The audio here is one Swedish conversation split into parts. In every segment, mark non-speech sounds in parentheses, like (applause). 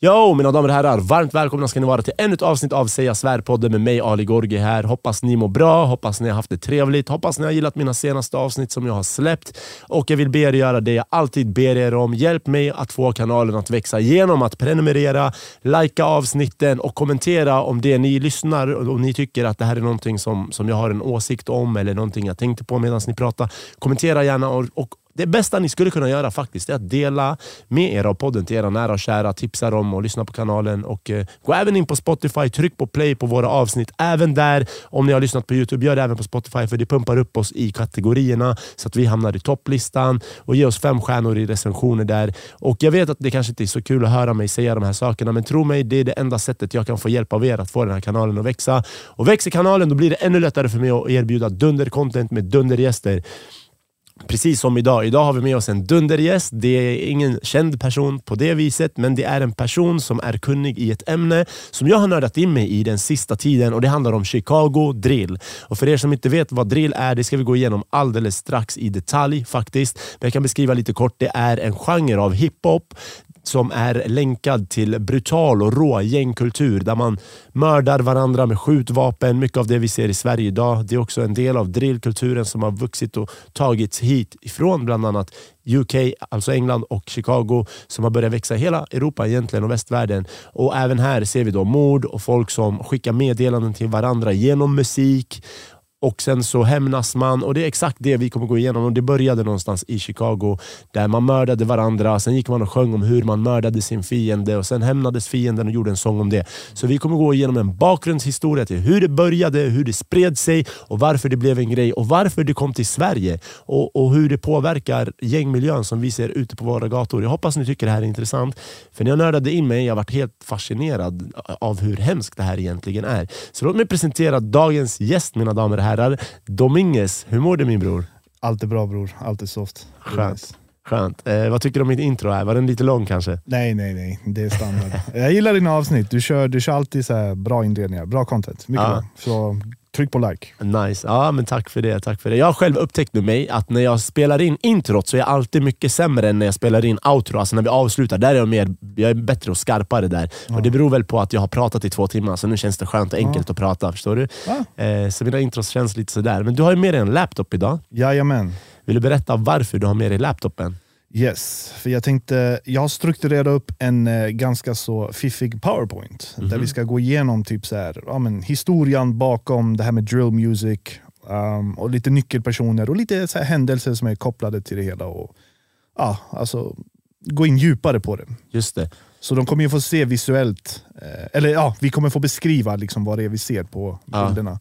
Jo, mina damer och herrar. Varmt välkomna ska ni vara till ännu ett avsnitt av Säga Svär-podden med mig Ali Gorgi här. Hoppas ni mår bra, hoppas ni har haft det trevligt, hoppas ni har gillat mina senaste avsnitt som jag har släppt. Och jag vill be er göra det jag alltid ber er om. Hjälp mig att få kanalen att växa genom att prenumerera, likea avsnitten och kommentera om det ni lyssnar och ni tycker att det här är någonting som, som jag har en åsikt om eller någonting jag tänkte på medan ni pratar. Kommentera gärna och, och det bästa ni skulle kunna göra faktiskt är att dela med er av podden till era nära och kära, tipsa dem och lyssna på kanalen. Och eh, Gå även in på Spotify, tryck på play på våra avsnitt. Även där, om ni har lyssnat på Youtube, gör det även på Spotify för det pumpar upp oss i kategorierna så att vi hamnar i topplistan. Och ge oss fem stjärnor i recensioner där. Och Jag vet att det kanske inte är så kul att höra mig säga de här sakerna, men tro mig, det är det enda sättet jag kan få hjälp av er att få den här kanalen att växa. Och Växer kanalen, då blir det ännu lättare för mig att erbjuda dunder-content med dundergäster. Precis som idag. Idag har vi med oss en dundergäst. Det är ingen känd person på det viset, men det är en person som är kunnig i ett ämne som jag har nördat in mig i den sista tiden och det handlar om Chicago drill. Och För er som inte vet vad drill är, det ska vi gå igenom alldeles strax i detalj faktiskt. Men jag kan beskriva lite kort. Det är en genre av hiphop som är länkad till brutal och rå gängkultur där man mördar varandra med skjutvapen. Mycket av det vi ser i Sverige idag. Det är också en del av drillkulturen som har vuxit och tagits hit ifrån bland annat UK, alltså England och Chicago som har börjat växa i hela Europa egentligen och västvärlden. Och Även här ser vi då mord och folk som skickar meddelanden till varandra genom musik och sen så hämnas man och det är exakt det vi kommer gå igenom. Och Det började någonstans i Chicago där man mördade varandra. Sen gick man och sjöng om hur man mördade sin fiende och sen hämnades fienden och gjorde en sång om det. Så vi kommer gå igenom en bakgrundshistoria till hur det började, hur det spred sig och varför det blev en grej och varför det kom till Sverige och, och hur det påverkar gängmiljön som vi ser ute på våra gator. Jag hoppas ni tycker det här är intressant. För när jag nördade in mig, jag varit helt fascinerad av hur hemskt det här egentligen är. Så låt mig presentera dagens gäst mina damer och herrar herrar. Dominguez, hur mår du min bror? Allt är bra bror, allt är soft. Skönt. Skönt. Eh, vad tycker du om mitt intro? här? Var den lite lång kanske? Nej, nej, nej. Det är standard. jag gillar dina avsnitt. Du kör, du kör alltid så bra inledningar, bra content. Mycket ja. bra. Så Tryck på like. Nice. Ja, men tack för det. Tack för det. Jag har själv upptäckt med mig att när jag spelar in introt så är jag alltid mycket sämre än när jag spelar in outro. Alltså när vi avslutar, där är jag, mer, jag är bättre och skarpare där. Ja. Och Det beror väl på att jag har pratat i två timmar, så nu känns det skönt och enkelt ja. att prata. Förstår du? Ja. Eh, så mina intros känns lite sådär. Men du har ju med dig en laptop idag. Jajamän. Vill du berätta varför du har med dig laptopen? Yes, för jag tänkte, jag har strukturerat upp en eh, ganska så fiffig powerpoint mm -hmm. där vi ska gå igenom typ så här, ja, men, historien bakom det här med drill music um, och lite nyckelpersoner och lite så här, händelser som är kopplade till det hela. Och, ja, alltså, gå in djupare på det. Just det. Så de kommer ju få se visuellt, eh, eller ja, vi kommer få beskriva liksom vad det är vi ser på bilderna.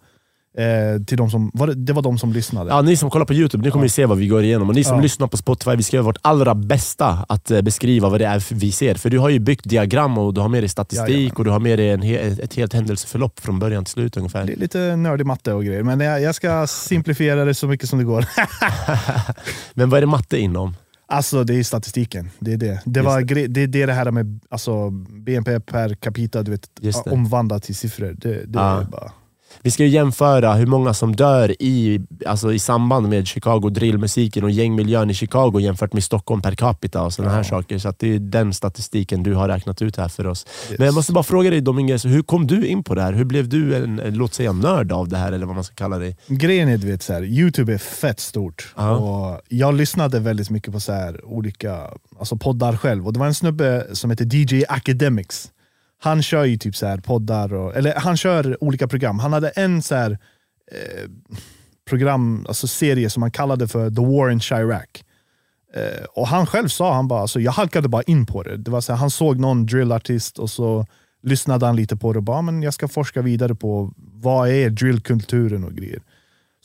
Eh, till de som, var det, det, var de som lyssnade. Ja, ni som kollar på Youtube, ni kommer ja. se vad vi går igenom. Och ni som ja. lyssnar på Spotify, vi ska göra vårt allra bästa att eh, beskriva vad det är vi ser. För du har ju byggt diagram och du har med dig statistik ja, och du har med dig en ett helt händelseförlopp från början till slut ungefär. Det är lite nördig matte och grejer, men jag, jag ska simplifiera det så mycket som det går. (laughs) men vad är det matte inom? Alltså det är statistiken. Det är det. Det, var, det. det, är det här med alltså, BNP per capita, du vet, omvandlat till siffror. Det, det är bara... Vi ska ju jämföra hur många som dör i, alltså i samband med Chicago drillmusiken och gängmiljön i Chicago jämfört med Stockholm per capita och sådana ja. här saker. Så det är den statistiken du har räknat ut här för oss. Yes. Men jag måste bara fråga dig Dominguez, hur kom du in på det här? Hur blev du en, låt säga nörd av det här eller vad man ska kalla det? Grejen är, du vet, så här, Youtube är fett stort. Uh -huh. och jag lyssnade väldigt mycket på så här, olika alltså poddar själv. Och Det var en snubbe som heter DJ Academics han kör ju typ så här poddar, och, eller han kör olika program. Han hade en så här, eh, program, alltså serie som han kallade för The War in Chirac. Eh, och Han själv sa han bara, alltså, jag halkade bara in på det. det var så här, han såg någon drillartist och så lyssnade han lite på det och bara, men jag ska forska vidare på vad är drillkulturen och grejer.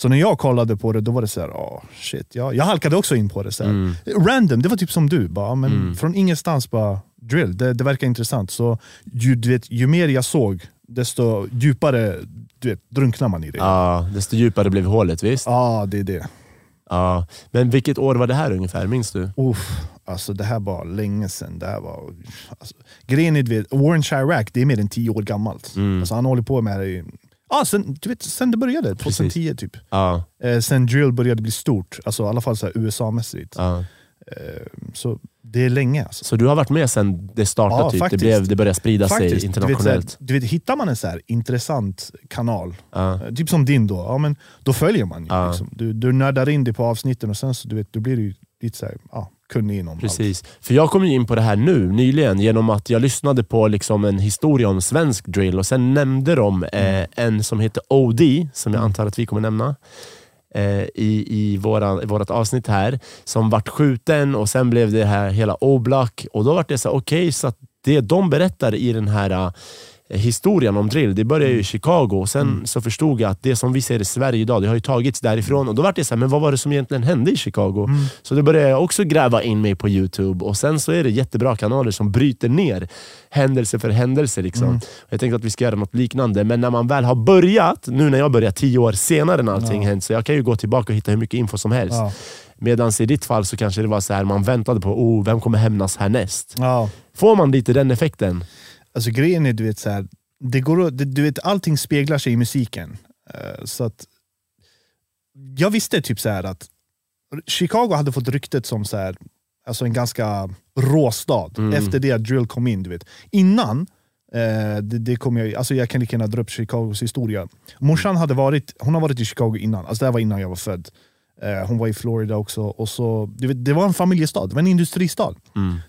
Så när jag kollade på det, då var det så här, oh, shit. Jag, jag halkade också in på det. Så mm. Random, det var typ som du. Bara, men mm. Från ingenstans bara, drill, det, det verkar intressant. Så ju, vet, ju mer jag såg, desto djupare du vet, drunknar man i det. Ja, desto djupare blev hålet, visst? Ja, det är det. Ja. Men vilket år var det här ungefär? Minns du? Uff, alltså det här var länge sedan. Det här var, alltså, grejen är, vet, Warren Chirac det är mer än tio år gammalt. Mm. Alltså, han håller på med det i Ah, sen, du vet, sen det började, 2010 Precis. typ. Ah. Eh, sen drill började bli stort, alltså, i alla fall USA-mässigt. Ah. Eh, så Det är länge alltså. Så du har varit med sedan det startade? Ja, typ. det, faktiskt. blev, det började sprida Faktiskt, sig internationellt? Du vet, du hittar man en så här intressant kanal, eh, typ som din då, ja, men då följer man ju. Ja. Liksom. Du, du nördar in dig på avsnitten och sen så, du vet, då blir du lite så här, ja, kunnig inom allt. Precis. För jag kom ju in på det här nu, nyligen, genom att jag lyssnade på liksom en historia om svensk drill och sen nämnde de eh, en som heter OD, som jag antar att vi kommer nämna Eh, i, i, våran, i vårat avsnitt här, som vart skjuten och sen blev det här hela Oblak och då vart det så okej, okay, så att det de berättar i den här eh, historien om drill, det började ju i Chicago och sen så förstod jag att det som vi ser i Sverige idag, det har ju tagits därifrån och då var det så här, men vad var det som egentligen hände i Chicago? Så då började jag också gräva in mig på Youtube och sen så är det jättebra kanaler som bryter ner händelse för händelse. Liksom. Jag tänkte att vi ska göra något liknande, men när man väl har börjat, nu när jag börjar tio år senare när allting hänt, så jag kan ju gå tillbaka och hitta hur mycket info som helst. Ja. Medan i ditt fall så kanske det var så här, man väntade på oh, vem kommer hämnas härnäst. Ja. Får man lite den effekten? Alltså grejen är, du vet, så här, det går, det, du vet, allting speglar sig i musiken. Eh, så att, jag visste typ så att Chicago hade fått ryktet som så här, alltså en ganska rå stad Mm. efter det att drill kom in. Du vet. Innan, eh, det, det kom jag, alltså jag kan lika gärna dra upp Chicagos historia. Morsan hade varit, hon har varit i Chicago innan, alltså det här var innan jag var född. Eh, hon var i Florida också. Och så, vet, det var en familjestad, det var en industristad.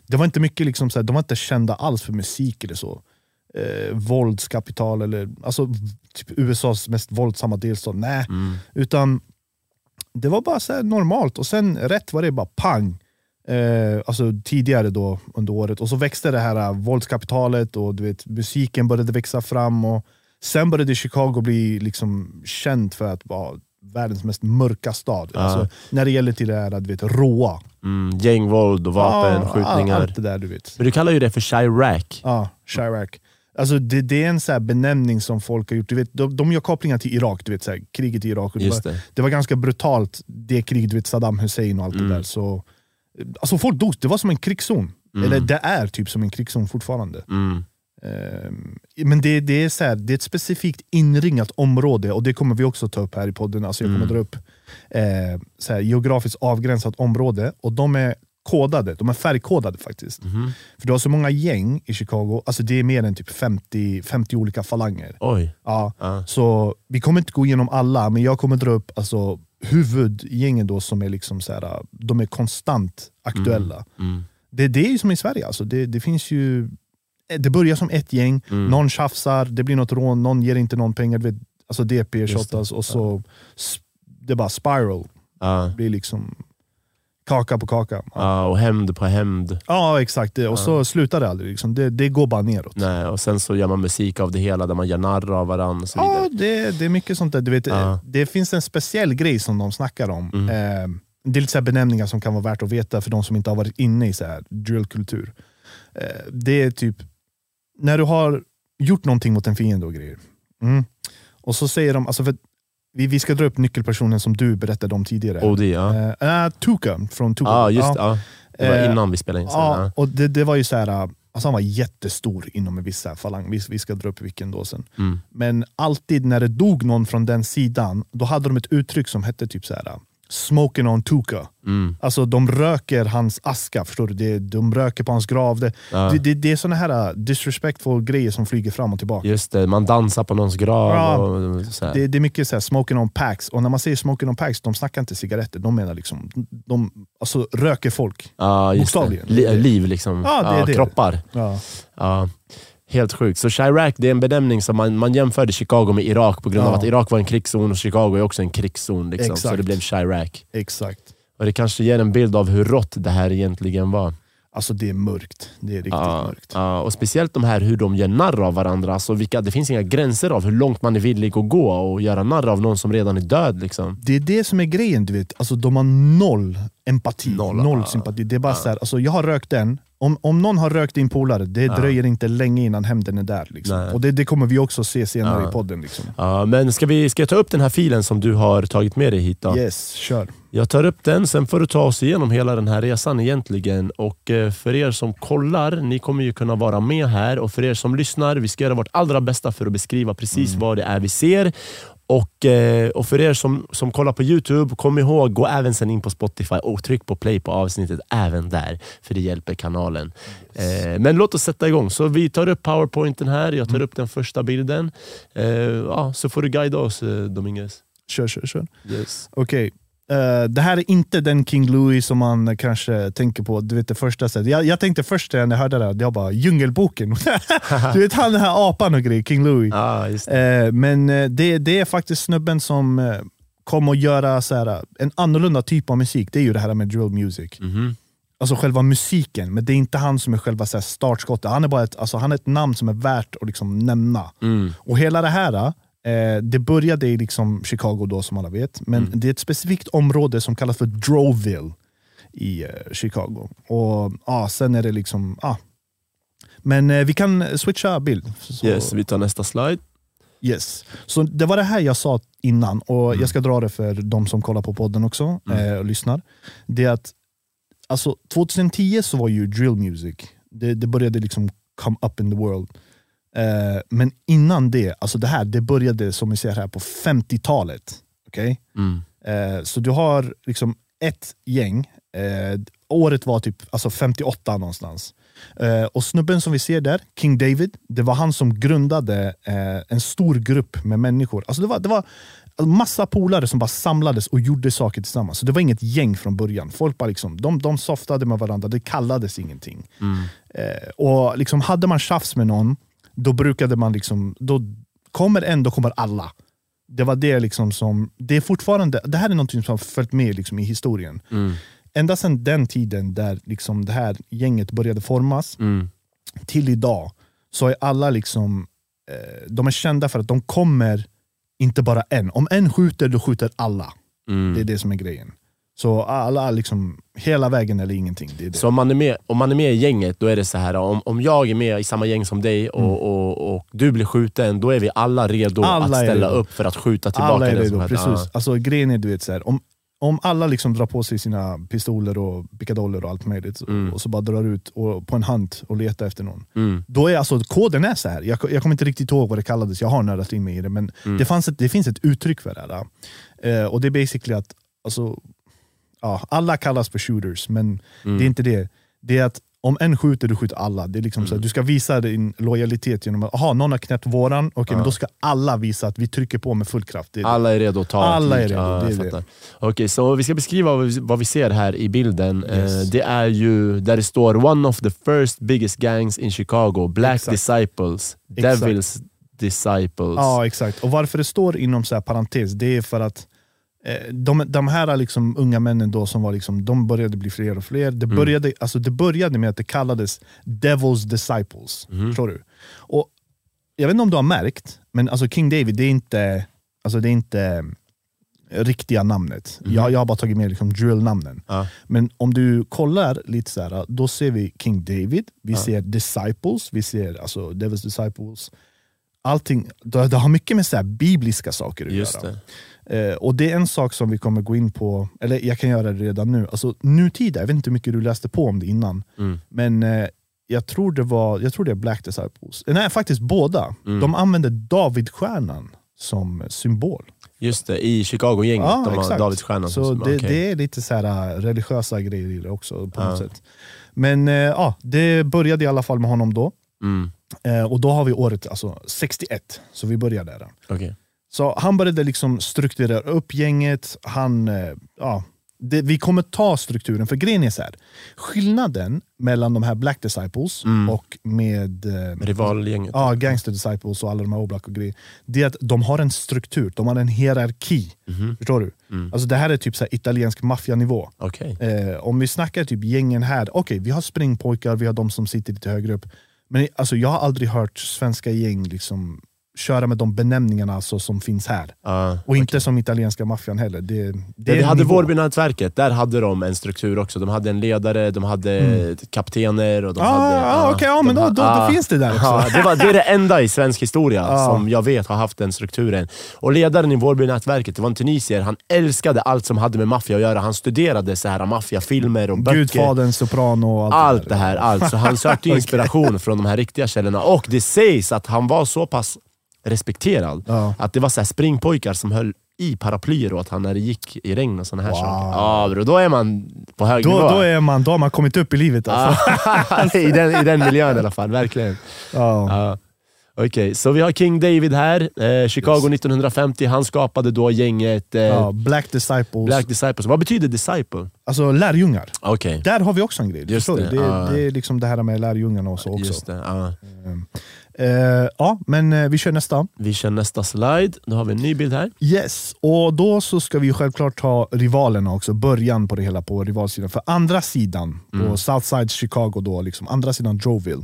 Det var inte mycket, liksom, de var inte kända alls för musik eller så. Eh, våldskapital eller alltså, typ USAs mest våldsamma delstat. Nej, utan det var bara så här normalt och sen rätt var det bara pang. Eh, alltså tidigare då under året och så växte det här eh, våldskapitalet och du vet, musiken började växa fram och sen började Chicago bli liksom känt för att vara världens mest mörka stad. Alltså, när det gäller till det här du vet, råa. Mm, gängvåld och vapen, Ja, skjutningar. Allt det där du vet. Men du kallar ju det för Chirac. Ja, Chirac. Alltså det, det är en så här benämning som folk har gjort. Du vet, de, de gör kopplingar till Irak, du vet, så här, kriget i Irak. Det, var, det. det var ganska brutalt, det kriget, du vet, Saddam Hussein och allt Mm. det där. Så, alltså folk dog, det var som en krigszon. Eller det är typ som en krigszon fortfarande. Mm. Ehm, men det, det, är så här, det är ett specifikt inringat område och det kommer vi också ta upp här i podden. Alltså jag kommer Mm. dra upp eh, så här, geografiskt avgränsat område och de är kodade, de är färgkodade faktiskt. Mhm. För du har så många gäng i Chicago, alltså det är mer än typ 50, 50 olika falanger. Oj. Ja, Ja. Så vi kommer inte gå igenom alla, men jag kommer dra upp alltså, huvudgängen då som är liksom så här, de är konstant aktuella. Mm. Det, det är ju som i Sverige, alltså. det, det finns ju det börjar som ett gäng, Mm. någon tjafsar, det blir något rån, någon ger inte någon pengar, vet, alltså DP shottas och så s- det bara spiral. Ja. Det blir liksom kaka på kaka. Ja, Ja, och hämnd på hämnd. ja exakt, det. och så slutar det aldrig. Liksom. Det, det går bara neråt. Nej, och sen så gör man musik av det hela där man gör narr av varandra och så vidare. Ja, det, det är mycket sånt där. Du vet, Ja. Mm. eh, Det finns en speciell grej som de snackar om. Eh, det är lite så benämningar som kan vara värt att veta för de som inte har varit inne i så här drillkultur. Eh, det är typ när du har gjort någonting mot en fiende och grejer. Mm. Och så säger de, alltså för, vi, vi ska dra upp nyckelpersonen som du berättade om tidigare. OD, ja. Eh, eh, Tuka från Tuka. Ja, just det. Ja. Det var Eh, innan vi spelade in. sen, Ja, och det, det var ju så här, äh, alltså han var jättestor inom en viss falang. Vi, vi ska dra upp vilken då sen. Mm. Men alltid när det dog någon från den sidan, då hade de ett uttryck som hette typ så här. Äh, Smoking on Tuka. Mm. Alltså de röker hans aska, förstår du? De röker på hans grav. Det, Ja. det, det, det är såna här äh, disrespectful grejer som flyger fram och tillbaka. Just det, man dansar på någons grav. Ja. Och så här. Det, det är mycket så här, smoking on packs, och när man säger smoking on packs, de snackar inte cigaretter, de menar liksom, de alltså, röker folk. ja, bokstavligen. Li- liv liksom. Ja, det det. Kroppar. Ja. Ja. Helt sjukt. Så Chirac det är en benämning som man, man jämförde Chicago med Irak på grund av Ja. att Irak var en krigszon och Chicago är också en krigszon. Liksom. Så det blev Chirac. Exakt. Och det kanske ger en bild av hur rått det här egentligen var. Alltså det är mörkt. Det är riktigt Ja, mörkt. ja, och speciellt de här hur de gör narr av varandra. Alltså vilka, det finns inga gränser av hur långt man är villig att gå och göra narr av någon som redan är död. Liksom. Det är det som är grejen, du vet. Alltså, de har noll empati, Noll, noll, ja. sympati. Det är bara så här, alltså, jag har rökt den, om, om någon har rökt din polare, det dröjer inte länge innan hämnden är där. Liksom. Och det, det kommer vi också se senare Ja. i podden. Liksom. Ja, men ska, vi, ska jag ta upp den här filen som du har tagit med dig hit? Då? Yes, kör. Jag tar upp den, sen får du ta oss igenom hela den här resan egentligen. Och eh, för er som kollar, ni kommer ju kunna vara med här. Och för er som lyssnar, vi ska göra vårt allra bästa för att beskriva precis vad det är vi ser. Och, eh, och för er som, som kollar på Youtube, kom ihåg, gå även sen in på Spotify och tryck på play på avsnittet även där, för det hjälper kanalen. Eh, men låt oss sätta igång. Så vi tar upp powerpointen här, jag tar Mm. upp den första bilden. Eh, ja, så får du guida oss Dominguez. Kör, kör, kör. Yes. Okej. Eh, det här är inte den King Louis som man kanske tänker på, du vet det första sättet. Jag, jag tänkte först när jag hörde det, jag bara Djungelboken. (laughs) du vet han den här apan och grejer, King Louis. Ah, det. Eh, men eh, det, det är faktiskt snubben som eh, kom att göra så här, en annorlunda typ av musik. Det är ju det här med drill music. Mhm. Alltså själva musiken, men det är inte han som är själva så här, startskottet. Han är bara ett, alltså, han är ett namn som är värt att liksom nämna. Mm. Och hela det här, eh, det började i liksom Chicago då som alla vet, men Mm. det är ett specifikt område som kallas för Droville i eh, Chicago. Och ja, Sen är det liksom... Ah. Men eh, vi kan switcha bild. Så, Yes, vi tar nästa slide. yes. Så det var det här jag sa innan, och Mm. jag ska dra det för de som kollar på podden också Mm. eh, och lyssnar. Det är att alltså, 2010 så var ju drill music, det, det började liksom come up in the world. Eh, men innan det, alltså det här det började som vi ser här på 50-talet. Okej? Mm. Eh, så du har liksom ett gäng, eh, året var typ alltså 58 någonstans. Eh, och snubben som vi ser där, King David, det var han som grundade eh, en stor grupp med människor. Alltså det var, det var massa polare som bara samlades och gjorde saker tillsammans. Så det var inget gäng från början. Folk bara liksom, de, de softade med varandra, det kallades ingenting. Mm. Eh, och liksom hade man tjafs med någon, då brukade man liksom, då kommer en, då kommer alla. Det var det liksom som, det är fortfarande, det här är något som har följt med liksom i historien. Mm. Ända sedan den tiden där liksom det här gänget började formas, Mm. till idag, så är alla liksom, eh, de är kända för att de kommer inte bara en. Om en skjuter, då skjuter alla. Mm. Det är det som är grejen. Så alla, liksom, hela vägen eller ingenting. Det är det. Så om man, är med, om man är med i gänget, då är det så här om, om jag är med i samma gäng som dig och, Mm. och, och du blir skjuten, då är vi alla redo Alla att ställa redo. upp för att skjuta tillbaka alla är redo, precis. Alltså, grejen är du vet, så här, om, om alla liksom drar på sig sina pistoler och pickadoller och allt möjligt Mm. och så bara drar ut och, på en hand och letar efter någon. Mm. Då är alltså koden är så här. Jag, jag kommer inte riktigt ihåg vad det kallades, jag har nördat in mig i det, men Mm. det, fanns ett, det finns ett uttryck för det här. Eh, och det är basically att alltså, ja, alla kallas för shooters, men Mm. det är inte det. Det är att om en skjuter, du skjuter alla. Det är liksom så här, Mm. du ska visa din lojalitet genom att, aha, någon har knäppt våran, okej, men Ja. då ska alla visa att vi trycker på med full kraft. Det är det. Alla är redo att ta Alla är redo, Ja, det är det. Okej, så vi ska beskriva vad vi, vad vi ser här i bilden. Yes. Eh, det är ju där det står “One of the first biggest gangs in Chicago, Black Exakt. Disciples, Exakt. Devils Disciples”. Ja, exakt. Och varför det står inom så här parentes, det är för att eh, de, de här liksom unga männen då som var liksom, de började bli fler och fler. Det Mm. började, alltså det började med att det kallades Devil's Disciples. Mhm. Förstår du? Och jag vet inte om du har märkt, men alltså King David, det är inte, alltså det är inte eh, riktiga namnet. Mhm. Jag, jag har bara tagit med liksom drill-namnen. Ja. Men om du kollar lite så här, då ser vi King David, vi Ja. ser Disciples, vi ser alltså Devil's Disciples. Allting, det, det har mycket med så här bibliska saker att Just göra. det. Eh, och det är en sak som vi kommer gå in på, eller jag kan göra det redan nu. Alltså nutida, jag vet inte hur mycket du läste på om det innan, Mm. men eh, jag tror det var jag tror det är Black Disciples. Eh, Nej, faktiskt båda. Mm. De använde Davidstjärnan som symbol. Just det, i Chicago-gänget. Ja, de har exakt. Davidsstjärnan. Så som- det, okej. det är lite så här äh, religiösa grejer i det också på Ja. något sätt. Men eh, ja, det började i alla fall med honom då. Mm. Eh, och då har vi året alltså 61, så vi börjar där. okej. Så han började liksom strukturera upp gänget. Han, eh, ja, det, vi kommer ta strukturen, för grejen är så här. Skillnaden mellan de här Black Disciples Mm. och med eh, Rivalgänget. ja, Gangster Disciples och alla de här Oblak och grejer, det är att de har en struktur, de har en hierarki. Mhm. Förstår du? Mm. Alltså det här är typ så italiensk maffianivå. Okej. Eh, om vi snackar typ gängen här, okej vi har springpojkar, vi har de som sitter lite högre upp. Men alltså, jag har aldrig hört svenska gäng liksom köra med de benämningarna alltså, som finns här. Ja, Och inte som italienska maffian heller. Det, det är vi hade. Vårbynätverket, där hade de en struktur också. De hade en ledare, de hade Mm. kaptener och de Ah, hade... ah, okej, ja, men då- då- då ah, finns det där också. ah, det, var, det är det enda i svensk historia Ah. som jag vet har haft den strukturen. Och ledaren i Vårbynätverket, det var en tunisier, han älskade allt som hade med maffia att göra. Han studerade så här maffiafilmer och böcker. Gudfadern, Soprano och allt, Allt det här, allt. Så han sökte (laughs) inspiration från de här riktiga källorna. Och det sägs att han var så pass respekterad. Ja. Att det var så här springpojkar som höll i paraplyer åt han när det gick i regn och såna här Wow. saker. Ja bro, då är man på hög Då, nivå. då, är man, då har man kommit upp i livet alltså. Ja, (laughs) I, den, I den miljön i alla fall, verkligen. Ja. Okej, så vi har King David här. Eh, Chicago Yes. 1950. Han skapade då gänget eh, Ja, Black Disciples, Black Disciples. Vad betyder disciple? alltså lärjungar. Okej, Där har vi också en grej. Just det? Det, ja. det är liksom det här med lärjungarna och så också. just det. Ja. Eh, ja, men eh, vi kör nästa. Vi kör nästa slide. Då har vi en ny bild här. Yes, och då så ska vi självklart ta rivalerna också, början på det hela på rivalsidan. För andra sidan, Mm. på Southside Chicago, då, liksom, andra sidan Droville.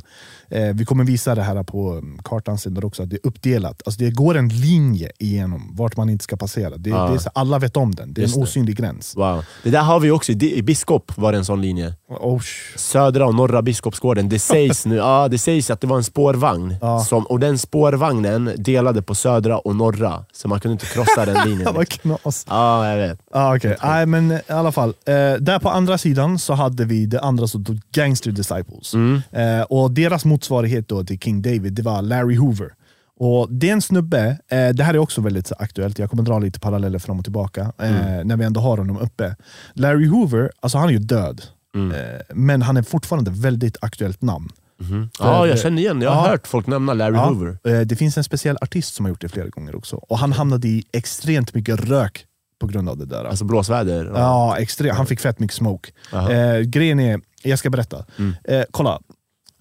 Eh, vi kommer visa det här på kartan sen också, att det är uppdelat. Alltså det går en linje igenom vart man inte ska passera. Det, Ja. det är så, alla vet om den, det är Just en det. osynlig gräns. Wow. Det där har vi också i, Biskop var det en sån linje. Oh, Södra och norra Biskopsgården. Det sägs nu ja, det sägs att det var en spårvagn. Ja. Som, och den spårvagnen delade på södra och norra. Så man kunde inte krossa den (laughs) linjen. vad knas. Ja, jag vet. Ah, okay. Nej, men i alla fall. Eh, där på andra sidan så hade vi det andra som Gangster Disciples. Mm. Eh, och Deras motsvarighet då till King David, det var Larry Hoover. Och Det är en snubbe, eh, det här är också väldigt aktuellt, jag kommer dra lite paralleller fram och tillbaka eh, Mm. när vi ändå har honom uppe. Larry Hoover, alltså han är ju död, Mm. eh, men han är fortfarande ett väldigt aktuellt namn. Mhm. Ja, jag känner igen Jag har Ja. hört folk nämna Larry Ja, Hoover. eh, det finns en speciell artist som har gjort det flera gånger också. Och Han hamnade i extremt mycket rök på grund av det där. Alltså blåsväder. Ja, extremt. Han fick fett mycket smoke. Eh, grejen är, jag ska berätta. Mm. Eh, kolla.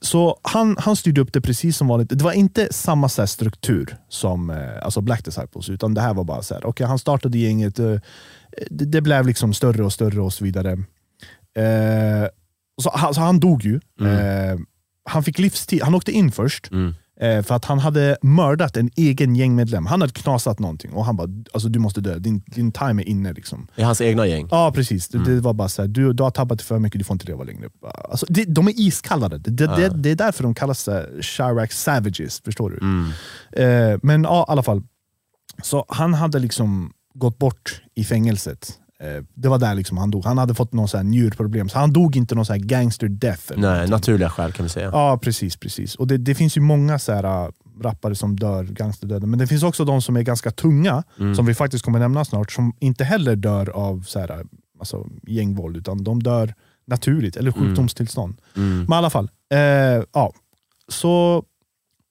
Så han, han styrde upp det precis som vanligt. Det var inte samma så här, struktur som eh, alltså Black Disciples, utan det här var bara så här. Okay, han startade gänget, eh, det, det blev liksom större och större och så vidare. Eh, så, han, så han dog ju. Eh, han fick livstid. Han åkte in först. Mm. Eh, för att han hade mördat en egen gängmedlem. Han hade knasat någonting och han bara alltså, du måste dö, din, din time är inne. Liksom. I hans egna gäng. Ja precis, Mm. det var bara så här, du, du har tappat för mycket, du får inte leva längre. Alltså, det, de är iskallade, det, Ja. det, det är därför de kallas Chirac Savages, förstår du? Mm. Eh, men ja, i alla fall. Så han hade liksom gått bort i fängelset. Eh, det var där liksom han dog. Han hade fått någon så här njurproblem, så han dog inte någon så här gangster death. Nej, någonting. naturliga skäl kan vi säga. Ja, precis. precis. Och det, det finns ju många så här, äh, rappare som dör gangsterdöden, men det finns också de som är ganska tunga, Mm. som vi faktiskt kommer nämna snart, som inte heller dör av så här, äh, alltså, gängvåld, utan de dör naturligt, eller Mm. sjukdomstillstånd. Mm. Men i alla fall, eh, ja. Så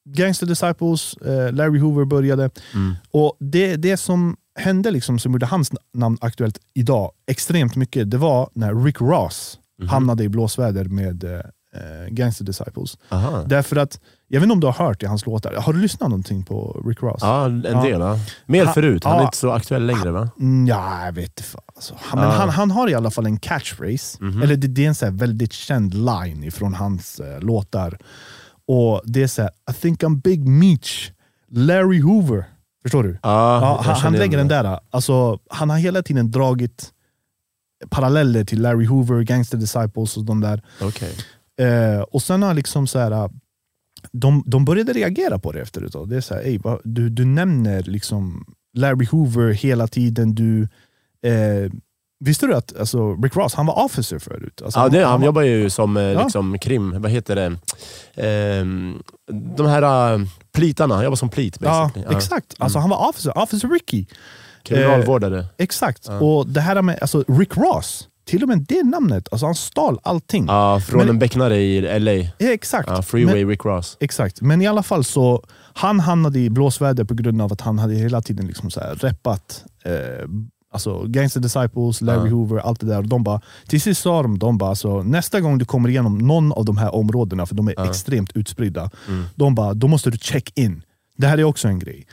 Gangster Disciples, eh, Larry Hoover började, Mm. och det, det som hände, liksom, som gjorde hans namn aktuellt idag extremt mycket, det var när Rick Ross Mhm. hamnade i blåsväder med eh, eh, Gangster Disciples. Aha. Därför att, jag vet inte om du har hört i hans låtar, har du lyssnat någonting på Rick Ross? Ja, en del. Ja. Mer Han- förut, han är ja. inte så aktuell längre va? Mm, ja, jag vet inte alltså. han, men Ja. han, han har i alla fall en catchphrase, Mhm. eller det, det är en så väldigt känd line från hans eh, låtar. Och Det är så här, I think I'm Big Meech, Larry Hoover. Förstår du? Ja, Ja, han, han lägger den där. Alltså, han har hela tiden dragit paralleller till Larry Hoover, Gangster Disciples och de där. Okej. Eh, och sen har liksom så här, de, de började reagera på det efter ett tag. Det är så här, "Ey, vad- du, du nämner liksom Larry Hoover hela tiden. Du, eh, visste du att alltså, Rick Ross han var officer förut? Alltså, Ja, det, han var- jobbar ju som eh, Ja. liksom, krim, vad heter det? Ehm, de här uh, plitarna, han jobbar som plit ja, basically. Ja. exakt. Alltså, Han var officer, officer Ricky. Kriminalvårdare. Exakt. Ja. Och det här med alltså, Rick Ross, till och med det namnet, alltså, han stal allting. Ja, från Men- en becknare i LA. Ja, exakt. Ja, Freeway Men, Rick Ross. exakt. Men i alla fall så, han hamnade i blåsväder på grund av att han hade hela tiden liksom så här reppat eh, alltså Gangster Disciples, Larry Ja. Hoover, allt det där. Och de bara, till sist sa de, de bara, alltså, nästa gång du kommer igenom någon av de här områdena, för de är Ja. extremt utspridda, Mm. de bara, då måste du check in. Det här är också en grej.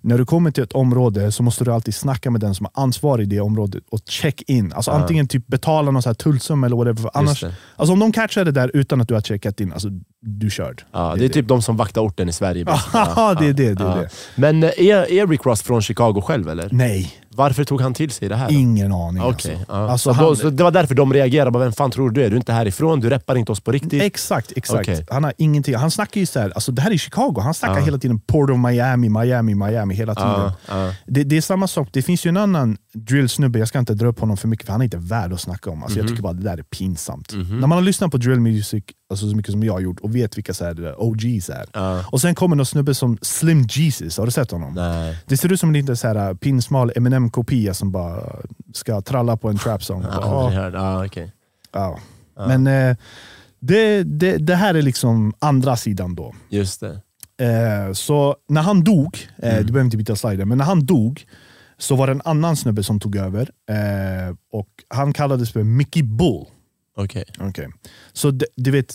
När du kommer till ett område så måste du alltid snacka med den som är ansvarig i det området och check in. Alltså Ja. Antingen typ betala någon så här tullsumma eller whatever. För annars, det. alltså om de catchar det där utan att du har checkat in, alltså du körd. Ja, det är typ de som vaktar orten i Sverige. (laughs) Ja, det är det. det, är det. Men eh, är, är Rick Ross från Chicago själv eller? Nej, Varför tog han till sig det här? då? ingen aning. Okej, alltså. ja. Alltså, då, han- så det var därför de reagerade. Bara, Vem fan tror du är? Du är inte härifrån, du reppar inte oss på riktigt. Exakt, exakt. Okej. Han har ingenting. Han snackar ju så här, alltså det här är Chicago, han snackar Ja. hela tiden Port of Miami, Miami, Miami hela tiden. Ja. Det, det är samma sak, det finns ju en annan drillsnubbe, jag ska inte dra upp honom för mycket för han är inte värd att snacka om. Alltså, Jag Mhm. tycker bara det där är pinsamt. Mhm. När man har lyssnat på drill music alltså, så mycket som jag har gjort och vet vilka så här, OGs är. Ja. Och sen kommer någon snubbe som Slim Jesus, har du sett honom? Nej. Det ser ut som en liten så här, pinsmal Eminem-kopia som bara ska tralla på en trap song. (laughs) Jag Bara, har aldrig "Ah, hört. Ja. Ja. Men eh, det, det, det här är liksom andra sidan då. Just det. Eh, så när han dog, eh, Mm. du behöver inte byta slider, men när han dog så var det en annan snubbe som tog över. Eh, och Han kallades för Mickey Bull. Okej. Okay. Så d- du vet,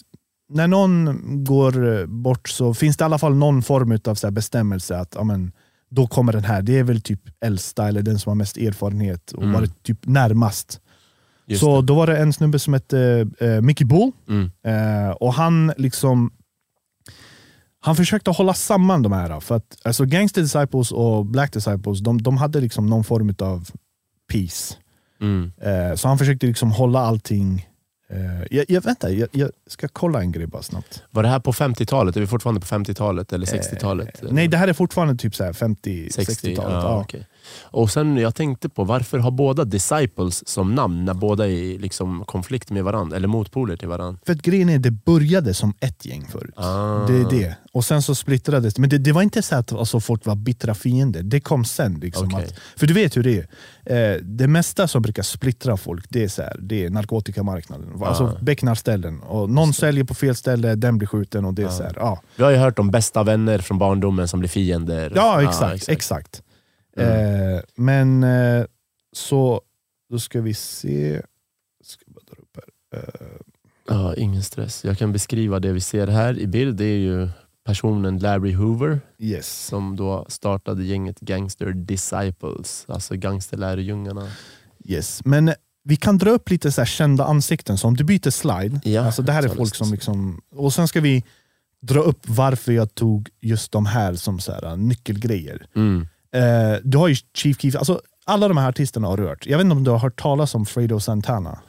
när någon går eh, bort så finns det i alla fall någon form av så bestämmelse att ja, men, då kommer den här. Det är väl typ äldsta eller den som har mest erfarenhet och Mm. varit typ närmast. Just så det. då var det en snubbe som hette eh, Mickey Bull Mm. Eh, och han liksom han försökte hålla samman de här. För att alltså Gangster Disciples och Black Disciples de, de hade liksom någon form av peace. Mm. Eh, så han försökte liksom hålla allting... Eh, jag, jag, vänta, jag, jag ska kolla en grej bara snabbt. Var det här på 50-talet? Är vi fortfarande på 50-talet eller 60-talet? Eh, nej, det här är fortfarande typ 50-60-talet. ja, ja. okej. Och sen jag tänkte på, varför har båda Disciples som namn när båda är i liksom konflikt med varandra? Eller motpoler till varandra? För att grejen är, det började som ett gäng förut. Ah. Det är det. Och sen så splittrades det. Men det, var inte så att alltså, folk var bittra fiender. Det kom sen. Liksom, Okej. att, för du vet hur det är. Eh, det mesta som brukar splittra folk, det är, så här, det är narkotikamarknaden. Alltså Ah. becknarställen. Och någon säljer på fel ställe, den blir skjuten och det är så här, ja. Vi har ju hört om bästa vänner från barndomen som blir fiender. ja, exakt. exakt. Mm. Eh, men eh, så, då ska vi se. Ska bara dra upp här. Eh, Ja, ingen stress. Jag kan beskriva det vi ser här i bild. Det är ju personen Larry Hoover yes. som då startade gänget Gangster Disciples, alltså gangsterlärjungarna. yes. Men vi kan dra upp lite så här kända ansikten, så om du byter slide, Ja, alltså det här är folk som liksom... Och sen ska vi dra upp varför jag tog just de här som så här, nyckelgrejer. Mm. Eh, du har ju Chief Keef, alltså alla de här artisterna har rört. Jag vet inte om du har hört talas om Fredo Santana?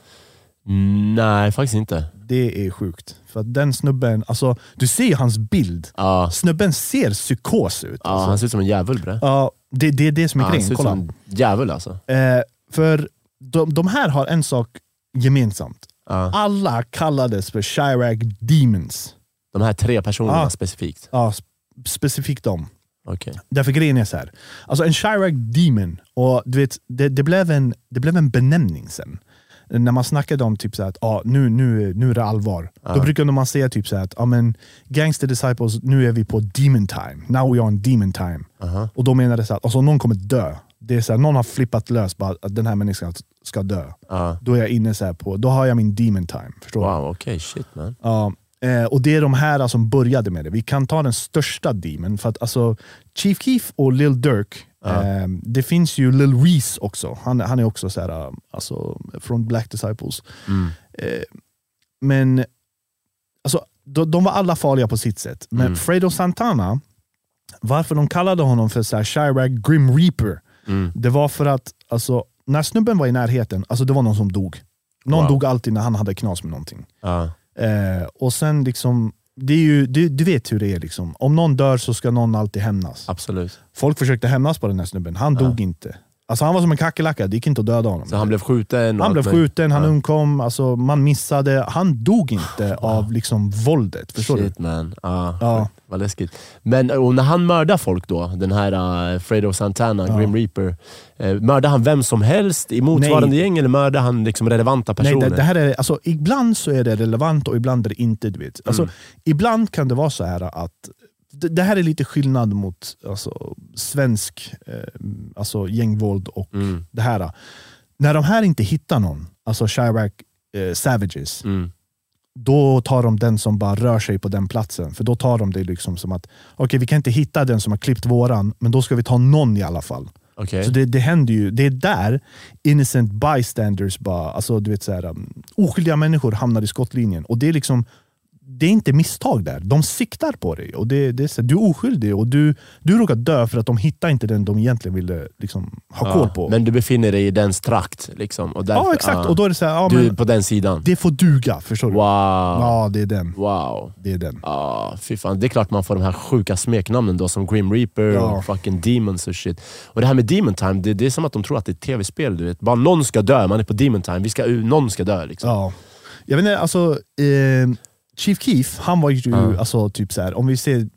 Nej, faktiskt inte. Det är sjukt. För att den snubben, alltså, du ser hans bild. Ja, Snubben ser psykos ut. ja, alltså. han ser ut som en djävul bre. Ja, det, det är det som är Ja, han ser grejen. ut Kolla. som en djävul alltså. Eh, för de, de här har en sak gemensamt. Alla kallades för Chirac Demons. De här tre personerna specifikt. Ja, sp- specifikt dem. Okej. Därför grejen är så här. Alltså en Chirac Demon, och du vet, det, det, blev en, det blev en benämning sen. När man snackade om typ så här att ah, nu, nu, nu är det allvar. Ja. Då brukade man säga typ så här att ah, men, Gangster Disciples, nu är vi på demon time. Now we are on demon time. Aha. Och då menar det så att alltså, någon kommer dö. Det är så här, någon har flippat lös bara att den här människan ska, dö. Ja. Då är jag inne så på, då har jag min demon time. Förstår? Wow, okej. Shit man. Ja, eh, och det är de här som började med det. Vi kan ta den största demon. För att alltså, Chief Keef och Lil Durk, Ja. eh, det finns ju Lil Reese också. Han, han är också så här, alltså, från Black Disciples. Mm. Eh, men alltså, de, de var alla farliga på sitt sätt. Men Mm. Fredo Santana, varför de kallade honom för så här, Chirac Grim Reaper, Mm. det var för att alltså, när snubben var i närheten, alltså, det var någon som dog. Någon Wow. dog alltid när han hade knas med någonting. Ja. Eh, och sen liksom, det är ju, du, du vet hur det är. Liksom. Om någon dör så ska någon alltid hämnas. Absolut. Folk försökte hämnas på den här snubben, han dog inte. Alltså han var som en kackerlacka, det gick inte att döda honom. Så han blev skjuten? Han blev skjuten, han Ja. undkom, alltså, man missade. Han dog inte av liksom våldet. Förstår Shit man. Ja, Ja. Vad läskigt. Men och när han mördar folk då, den här uh, Fredo Santana, Ja. Grim Reaper. Uh, mördar han vem som helst i motsvarande Nej. gäng eller mördar han liksom relevanta du? personer? Nej, det, det här är, alltså, ibland så är det relevant och ibland är det inte. Du vet. Alltså, Mm. Ibland kan det vara så här att det, här är lite skillnad mot alltså, svensk eh, alltså, gängvåld och Mm. det här. När de här inte hittar någon, alltså Chirac eh, Savages, Mm. då tar de den som bara rör sig på den platsen. För då tar de det liksom som att, okej vi kan inte hitta den som har klippt våran, men då ska vi ta någon i alla fall. Okej. Så det, det händer ju, det är där innocent bystanders, bara, alltså, du vet, så här, um, oskyldiga människor hamnar i skottlinjen. Och det är liksom det är inte misstag där. De siktar på dig. Och det, det är så, du är oskyldig och du, du råkar dö för att de hittar inte den de egentligen ville liksom, ha Ja, koll på. Men du befinner dig i dens trakt. Liksom, och därför, ja, exakt. ja. Och då är det så här, ja, du är men, på den sidan. det får duga. Förstår du? Wow. Ja, det är den. Wow. Det är den. Ja, fy fan. Det är klart man får de här sjuka smeknamnen då, som Grim Reaper Ja. och fucking Demons och shit. Och det här med Demon Time, det, det är som att de tror att det är ett tv-spel. Du vet. Bara någon ska dö, man är på Demon Time. Vi ska, någon ska dö. Liksom. Ja. Jag vet inte, alltså, eh, Chief Keef, han var ju Ja. alltså, typ så här, om vi ser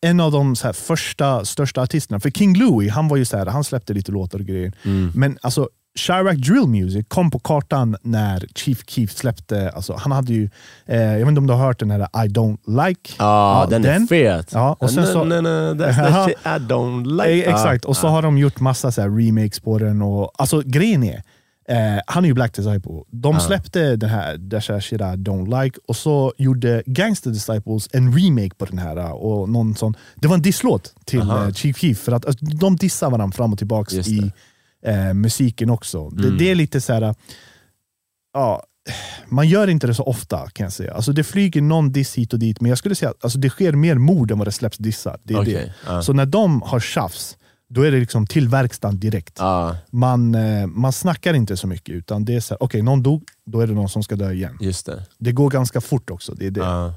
en av de här, första, största artisterna. För King Louie, han var ju så här, han släppte lite låtar och grejer. Mm. Men alltså, Chirac Drill Music kom på kartan när Chief Keef släppte, alltså, han hade ju, eh, jag vet inte om du har hört den här I don't like? Ja, den, är den. fet. Ja, och sen så- Nej, nej, nej, that's (laughs) I don't like. Eh, Exakt, och så har de gjort massa så remakes på den. Och, alltså grejen är, eh, han är ju Black Disciple. De Ja. släppte den här Dasha Shit I Don't Like och så gjorde Gangster Disciples en remake på den här. Och någon sån, det var en disslåt till Aha. eh, Chief Keef, för att alltså, de dissar varandra fram och tillbaka i eh, musiken också. Det, Mm. det är lite så här, ja, man gör inte det så ofta kan jag säga. Alltså, det flyger någon diss hit och dit, men jag skulle säga att alltså, det sker mer mord än vad det släpps dissar. Det är det. Okej, ja. Så när de har tjafs, då är det liksom till verkstaden direkt. Ja, Man, eh, man snackar inte så mycket, utan det är så här, okej någon dog, då är det någon som ska dö igen. just det. Det går ganska fort också. Det är det. Ja.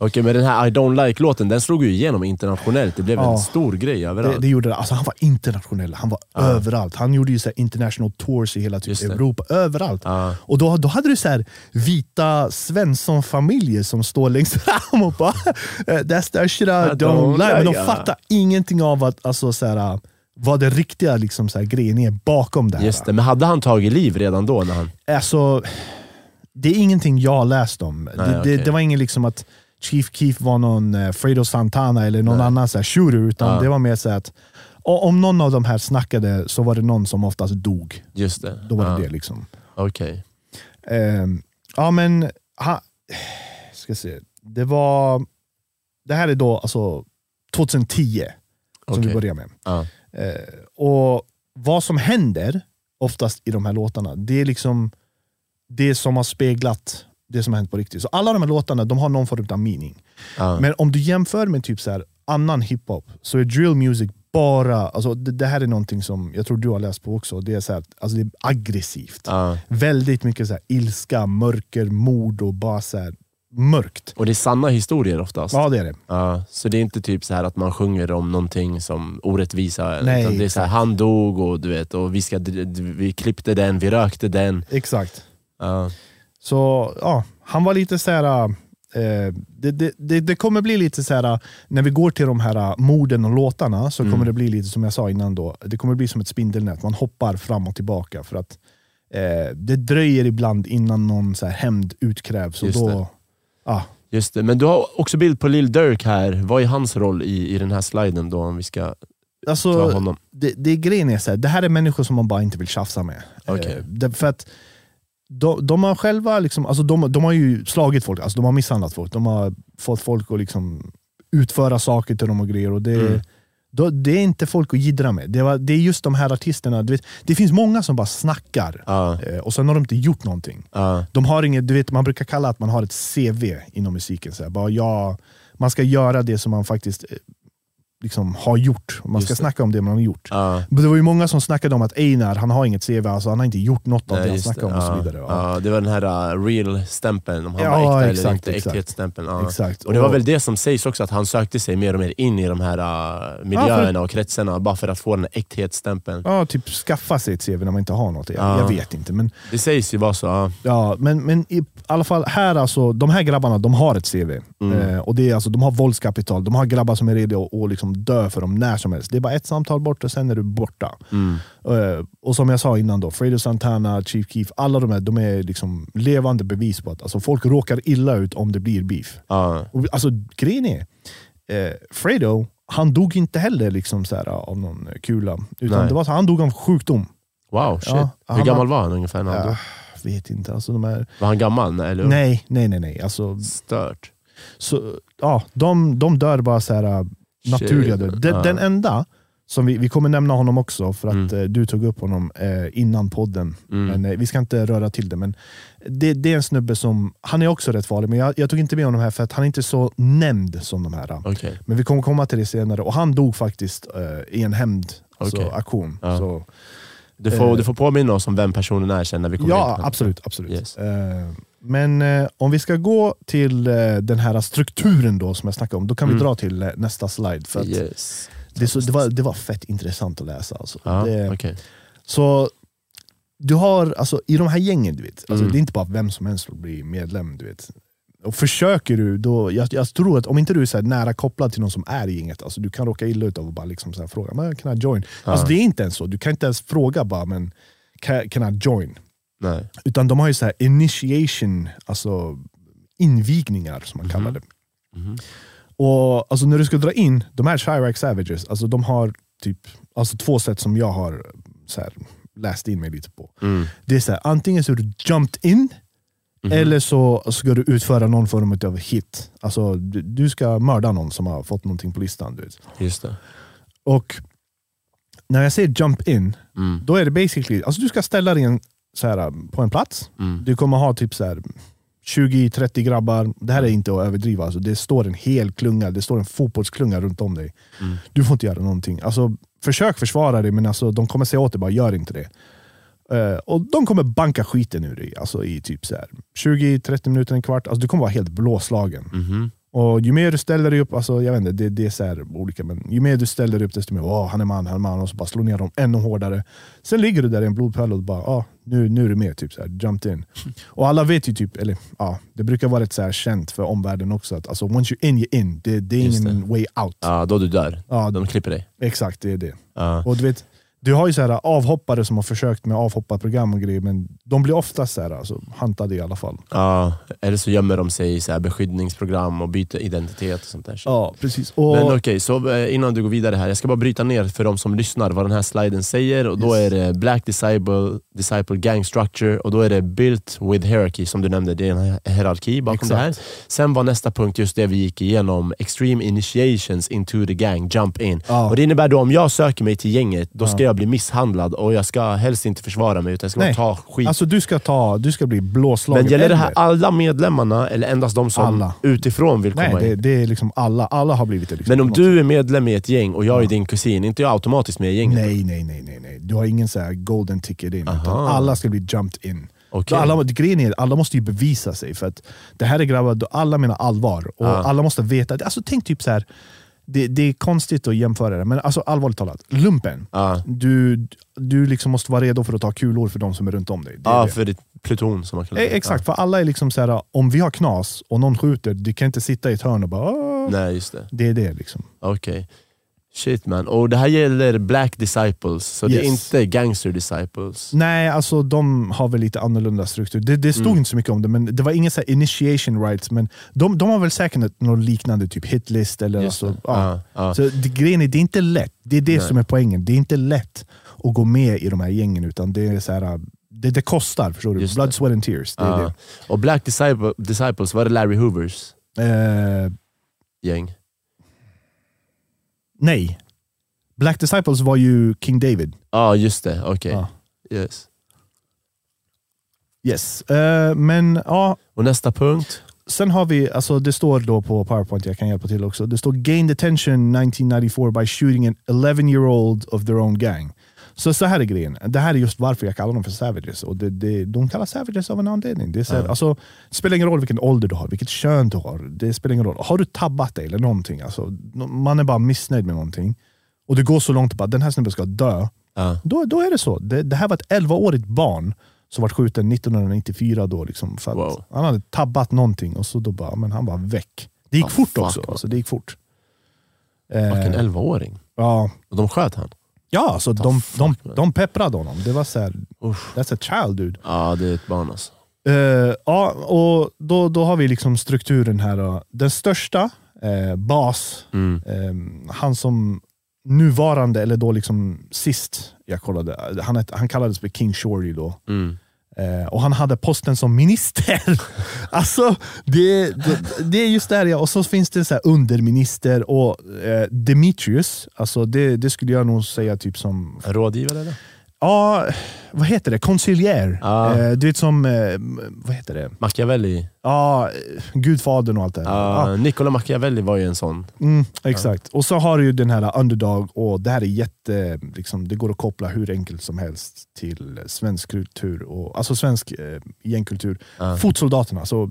Okej, men den här I don't like-låten, den slog ju igenom internationellt. Det blev Ja. en stor grej överallt. Det, det gjorde det. Alltså, han var internationell, han var Ja. överallt. Han gjorde ju så international tours i hela typ. Europa, överallt. Ja. Och då, då hade du så här vita Svensson-familjer som står längst (laughs) fram och bara “That's that shit I don't, don't like”. Men de fattar ingenting av att, alltså, så här, vad det riktiga liksom, så här, grejen är bakom det här. Just det, men hade han tagit liv redan då? När han... Alltså, det är ingenting jag läst om. Nej, det, okej. det, det var ingen liksom att Chief Keef var någon eh, Fredo Santana eller någon Nej. annan så här, shooter, utan Ja. det var mer så att om någon av de här snackade så var det någon som oftast dog. Just det. Då var ja. det det. liksom. Okej. Ehm, ja men, ha, ska se. Det var, det här är då alltså 2010 som vi börjar med. Ja. Eh, och vad som händer oftast i de här låtarna, det är liksom det som har speglat det som har hänt på riktigt. Så alla de här låtarna de har någon form av meaning. Ja. Men om du jämför med typ så här, annan hiphop så är drill music bara, alltså det, det här är någonting som jag tror du har läst på också, det är, så här, alltså det är aggressivt. Ja. Väldigt mycket så här, ilska, mörker, mord och bara så här, mörkt. Och det är sanna historier oftast. Ja det är det. Ja, så det är inte typ så här att man sjunger om någonting som orättvisa. Nej, utan det är så här, han dog och du vet, och vi, ska, vi klippte den, vi rökte den. Exakt. Ja. Så ja, han var lite så här. Eh, det, det, det, det kommer bli lite så här när vi går till de här eh, morden och låtarna så Mm. kommer det bli lite som jag sa innan då. Det kommer bli som ett spindelnät, man hoppar fram och tillbaka för att eh, det dröjer ibland innan någon så här hämnd utkrävs. Och Just då, det. ah, Just det. Men du har också bild på Lil Durk här. Vad är hans roll i, i den här sliden då? Om vi ska ta alltså, honom. det, det är grejen är så här, det här är människor som man bara inte vill tjafsa med. Okej. Eh, för att de, de har själva liksom, alltså de, de har ju slagit folk, alltså de har misshandlat folk. De har fått folk att liksom utföra saker till dem och grejer. Och det, Mm. då, det är inte folk att jiddra med. Det, var, det är just de här artisterna. Vet, det finns många som bara snackar eh, och sen har de inte gjort någonting. ja, De har inget, du vet, man brukar kalla att man har ett CV inom musiken. Så här, bara, ja, man ska göra det som man faktiskt eh, liksom, har gjort. Man ska snacka om det man har gjort. ja. Men det var ju många som snackade om att Einar, han har inget CV, alltså, han har inte gjort något av Nej, det han snackar det. om och så vidare. Ja. Ja, det var den här uh, real-stämpeln, om han Ja, var äkta exakt, eller inte. Äkthetsstämpeln. Ja. Exakt. Och det var väl det som sägs också, att han sökte sig mer och mer in i de här uh, miljöerna och kretsarna, bara för att få den här äkthetsstämpeln. Ja, typ skaffa sig ett CV när man inte har något. Jag, Ja. jag vet inte. Men, Det sägs ju vara så. Ja, men, men i alla fall, här alltså, de här grabbarna de har ett CV. Mm. Eh, och det är alltså, De har våldskapital, de har grabbar som är redo att att liksom dö för dem när som helst. Det är bara ett samtal bort och sen är du borta. Mm. Eh, och som jag sa innan, då, Fredo Santana, Chief Keef, alla de här de är liksom levande bevis på att alltså, folk råkar illa ut om det blir beef. Ja. Och, alltså, grejen är, eh, Fredo, han dog inte heller liksom så här, av någon kula. Utan Nej. det var så, han dog av sjukdom. Wow, shit. Ja, Hur gammal var han ungefär när han dog? Vet inte. Alltså, de är, Var han gammal? Eller? nej, nej, nej. nej. Alltså, Stört. Så, ja, de, de dör bara så här, äh, naturliga död. Den, Ja. den enda som vi, vi kommer nämna honom också, för att Mm. eh, du tog upp honom eh, innan podden. Mm. Men eh, Vi ska inte röra till det. Men det, det är en snubbe som, han är också rätt farlig, men jag, jag tog inte med honom här för att han är inte så nämnd som de här. Okej. Men vi kommer komma till det senare. Och han dog faktiskt eh, i en hämndaktion. Aktion. Ja. Så, Du, får, du får påminna oss om vem personen är sen när vi kommer in ja, honom. absolut. absolut. Yes. Men eh, om vi ska gå till eh, den här strukturen då som jag snackade om, då kan Mm. vi dra till eh, nästa slide. För att Yes. det, är så, det, var, det var fett intressant att läsa. Alltså. Ja, det, okej. Så du har, alltså, i de här gängen, du vet, alltså, Mm. det är inte bara vem som helst som blir medlem. Du vet. Och försöker du, då, jag, jag tror att om inte du är så här nära kopplad till någon som är i gänget, alltså, du kan råka illa ut av att bara liksom så här fråga men kan I join? Alltså, det är inte ens så, du kan inte ens fråga bara men can, can I join? Nej. Utan de har ju så här initiation, alltså invigningar som man kallar det. Mhm. Och alltså när du ska dra in de här Chirac Savages, alltså de har typ alltså två sätt som jag har så här, läst in mig lite på. Mm. Det är så här, antingen så är du jumped in, Mhm. eller så ska du utföra någon form av hit. Alltså du, du ska mörda någon som har fått någonting på listan. Du vet. Just det. Och när jag säger jump in, Mm. då är det basically, alltså du ska ställa dig en, så här, på en plats, Mm. du kommer ha typ så här 20-30 grabbar, det här är inte att överdriva, alltså det står en hel klunga, det står en fotbollsklunga runt om dig. Mm. Du får inte göra någonting. Alltså, försök försvara dig, men alltså, de kommer säga åt dig bara gör inte det. Eh, och De kommer banka skiten ur dig alltså, i typ så här 20-30 minuter, en kvart. Alltså, du kommer vara helt blåslagen. Mhm. Och ju mer du ställer dig upp, alltså, jag vet inte, det, det är så här olika, men ju mer du ställer dig upp desto mer åh, han är man, han är man, och så bara slår ner dem ännu hårdare. Sen ligger du där i en blodpöl och bara, ah, nu, nu är du med, typ så här, jumped in. (laughs) Och alla vet ju, typ, eller ja, det brukar vara rätt så här känt för omvärlden också, att alltså, once you're in, you're in. Det, det är ingen way out. Ja, då du dör. Ja, De klipper dig. Exakt, det är det. Ja. Och du vet, du har ju så här avhoppare som har försökt med avhopparprogram och grejer, men de blir ofta så här, alltså, hantade i alla fall. Ja, eller så gömmer de sig i så här beskyddningsprogram och byter identitet och sånt där. Ja, precis. Och, Men okej, så eh, innan du går vidare här, jag ska bara bryta ner för de som lyssnar vad den här sliden säger. Och Då Yes. är det Black Disciple, Disciple Gang Structure och då är det Built with Hierarchy som du nämnde, det är en hierarki bakom Exakt. det här. Sen var nästa punkt just det vi gick igenom, Extreme Initiations into the gang, Jump in. ja, Och Det innebär då om jag söker mig till gänget, då ska Ja. Jag bli misshandlad och jag ska helst inte försvara mig utan jag ska bara Nej. ta skit. Alltså du ska, ta, du ska bli blåslagen. Men gäller det här alla medlemmarna eller endast de som Alla. utifrån vill komma Nej, det, in? det är liksom alla. Alla har blivit det. Liksom, Men om du är medlem i ett gäng och jag är Ja. din kusin, inte jag automatiskt med i gänget? Nej, nej, nej, nej, nej. Du har ingen så här golden ticket in. Alla ska bli jumped in. Okej. Alla, grejen är, alla måste ju bevisa sig. För att det här är grabbar, alla menar allvar. Och Ja. alla måste veta. Alltså, tänk typ så här. Det, det är konstigt att jämföra det, men alltså, allvarligt talat. Lumpen. Ja, Du, du liksom måste vara redo för att ta kulor för de som är runt om dig. Det ja det. för ditt pluton som man kallar Eh, Exakt, för alla är liksom så här, om vi har knas och någon skjuter, du kan inte sitta i ett hörn och bara "Åh." Nej, just det. Det är det liksom. Okej. Shit man. Och det här gäller Black Disciples, så det är Yes. inte Gangster Disciples? Nej, alltså de har väl lite annorlunda struktur. Det, det stod Mm. inte så mycket om det, men det var ingen så initiation rights. Men de, de har väl säkert något liknande, typ hitlist. Eller Just alltså, det. ja. Ja, ja. Så det, grejen är, det är inte lätt. Det är det Nej. som är poängen. Det är inte lätt att gå med i de här gängen, utan det är så här, det, det kostar. Förstår du? Just Blood, det. sweat and tears. Det är Ja. Och Black Disciple, Disciples, var det Larry Hoovers det. Eh, gäng? Nej. Black Disciples var ju King David. Ja, just det. Okej. Ja. Yes. Yes. Eh, men ja, Och nästa punkt? Sen har vi, alltså det står då på powerpoint, jag kan hjälpa till också. Det står gained attention 1994 by shooting an 11 year old of their own gang. Så så här är grejen, det här är just varför jag kallar dem för savages. Och det, det, de kallas savages av en anledning. Det, är så här, Ja. alltså, det spelar ingen roll vilken ålder du har, vilket kön du har. Det spelar ingen roll. Har du tabbat dig eller någonting, alltså, man är bara missnöjd med någonting. Och det går så långt att den här snubben ska dö. Ja. Då, då är det så. Det, det här var ett 11-årigt barn som var skjuten 1994. Då, liksom, för Wow. Han hade tabbat någonting och så då bara, men han var väck. Det gick Ah, fort fuck, också. Alltså, det gick fort. Fucking Eh, 11-åring. ja, Och de sköt han? Ja alltså, the de, de, de pepprade honom. Det var så här, Uff. that's a child dude. Ja, det är ett barn alltså. Eh, ja, och då, då har vi liksom strukturen här. Då. Den största, eh, Bas, Mm. eh, han som nuvarande, eller då liksom sist jag kollade, han, het- han kallades för King Shorty då. Mm. Eh, och han hade posten som minister. (laughs) alltså, det, det, det, är just det här, och så finns det så här underminister och eh, Demetrius, alltså det, det skulle jag nog säga typ som... Rådgivare eller? Ja, vad heter det? Concilier. Ja. Eh, du vet som, eh, vad heter det? Machiavelli. Ja, Gudfadern och allt det Ja, Niccolo Machiavelli var ju en sån. Mm, exakt. Och så har du ju den här underdog, och det här är jätte, liksom, det går att koppla hur enkelt som helst till svensk kultur, och, alltså svensk eh, gängkultur. Fotsoldaterna, så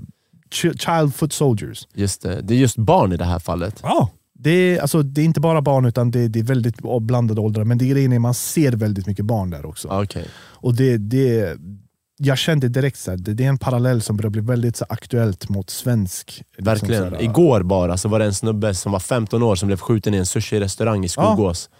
ch- child foot soldiers. Just det. det är just barn i det här fallet. Ja. Det är, alltså, det är inte bara barn, utan det, det är väldigt blandade åldrar, men det grejen är man ser väldigt mycket barn där också. Ah, Okej. Och det, det, jag kände direkt att det, det är en parallell som börjar bli väldigt så, aktuellt mot svensk. liksom, Verkligen. så här, Igår bara så var det en snubbe som var 15 år som blev skjuten i en sushi-restaurang i Skogås.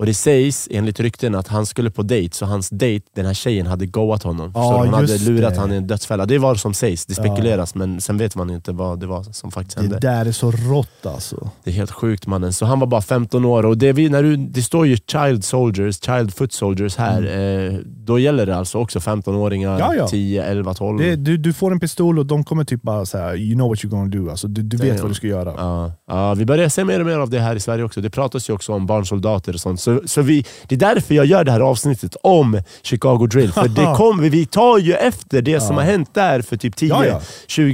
Och det sägs enligt rykten att han skulle på dejt, så hans dejt, den här tjejen, hade goat honom. Ja? Hon hade lurat det. honom i en dödsfälla. Det är vad som sägs, det spekuleras, men sen vet man inte vad det var som faktiskt hände. Det där är så rått alltså. Det är helt sjukt mannen. Så han var bara 15 år och det, vi, när du, det står ju child soldiers, child foot soldiers här. Eh, då gäller det alltså också 15-åringar, Mm. Ja, ja. 10, 11, 12. Det, du, du får en pistol och de kommer typ bara säga you know what you're gonna do. Alltså, du, du vet vad du ska göra. Ja, ja, vi börjar se mer och mer av det här i Sverige också. Det pratas ju också om barnsoldater och sånt. Så, så vi, det är därför jag gör det här avsnittet om Chicago Drill. För det (laughs) kom, vi tar ju efter det som har hänt där för typ 10-20 Ja,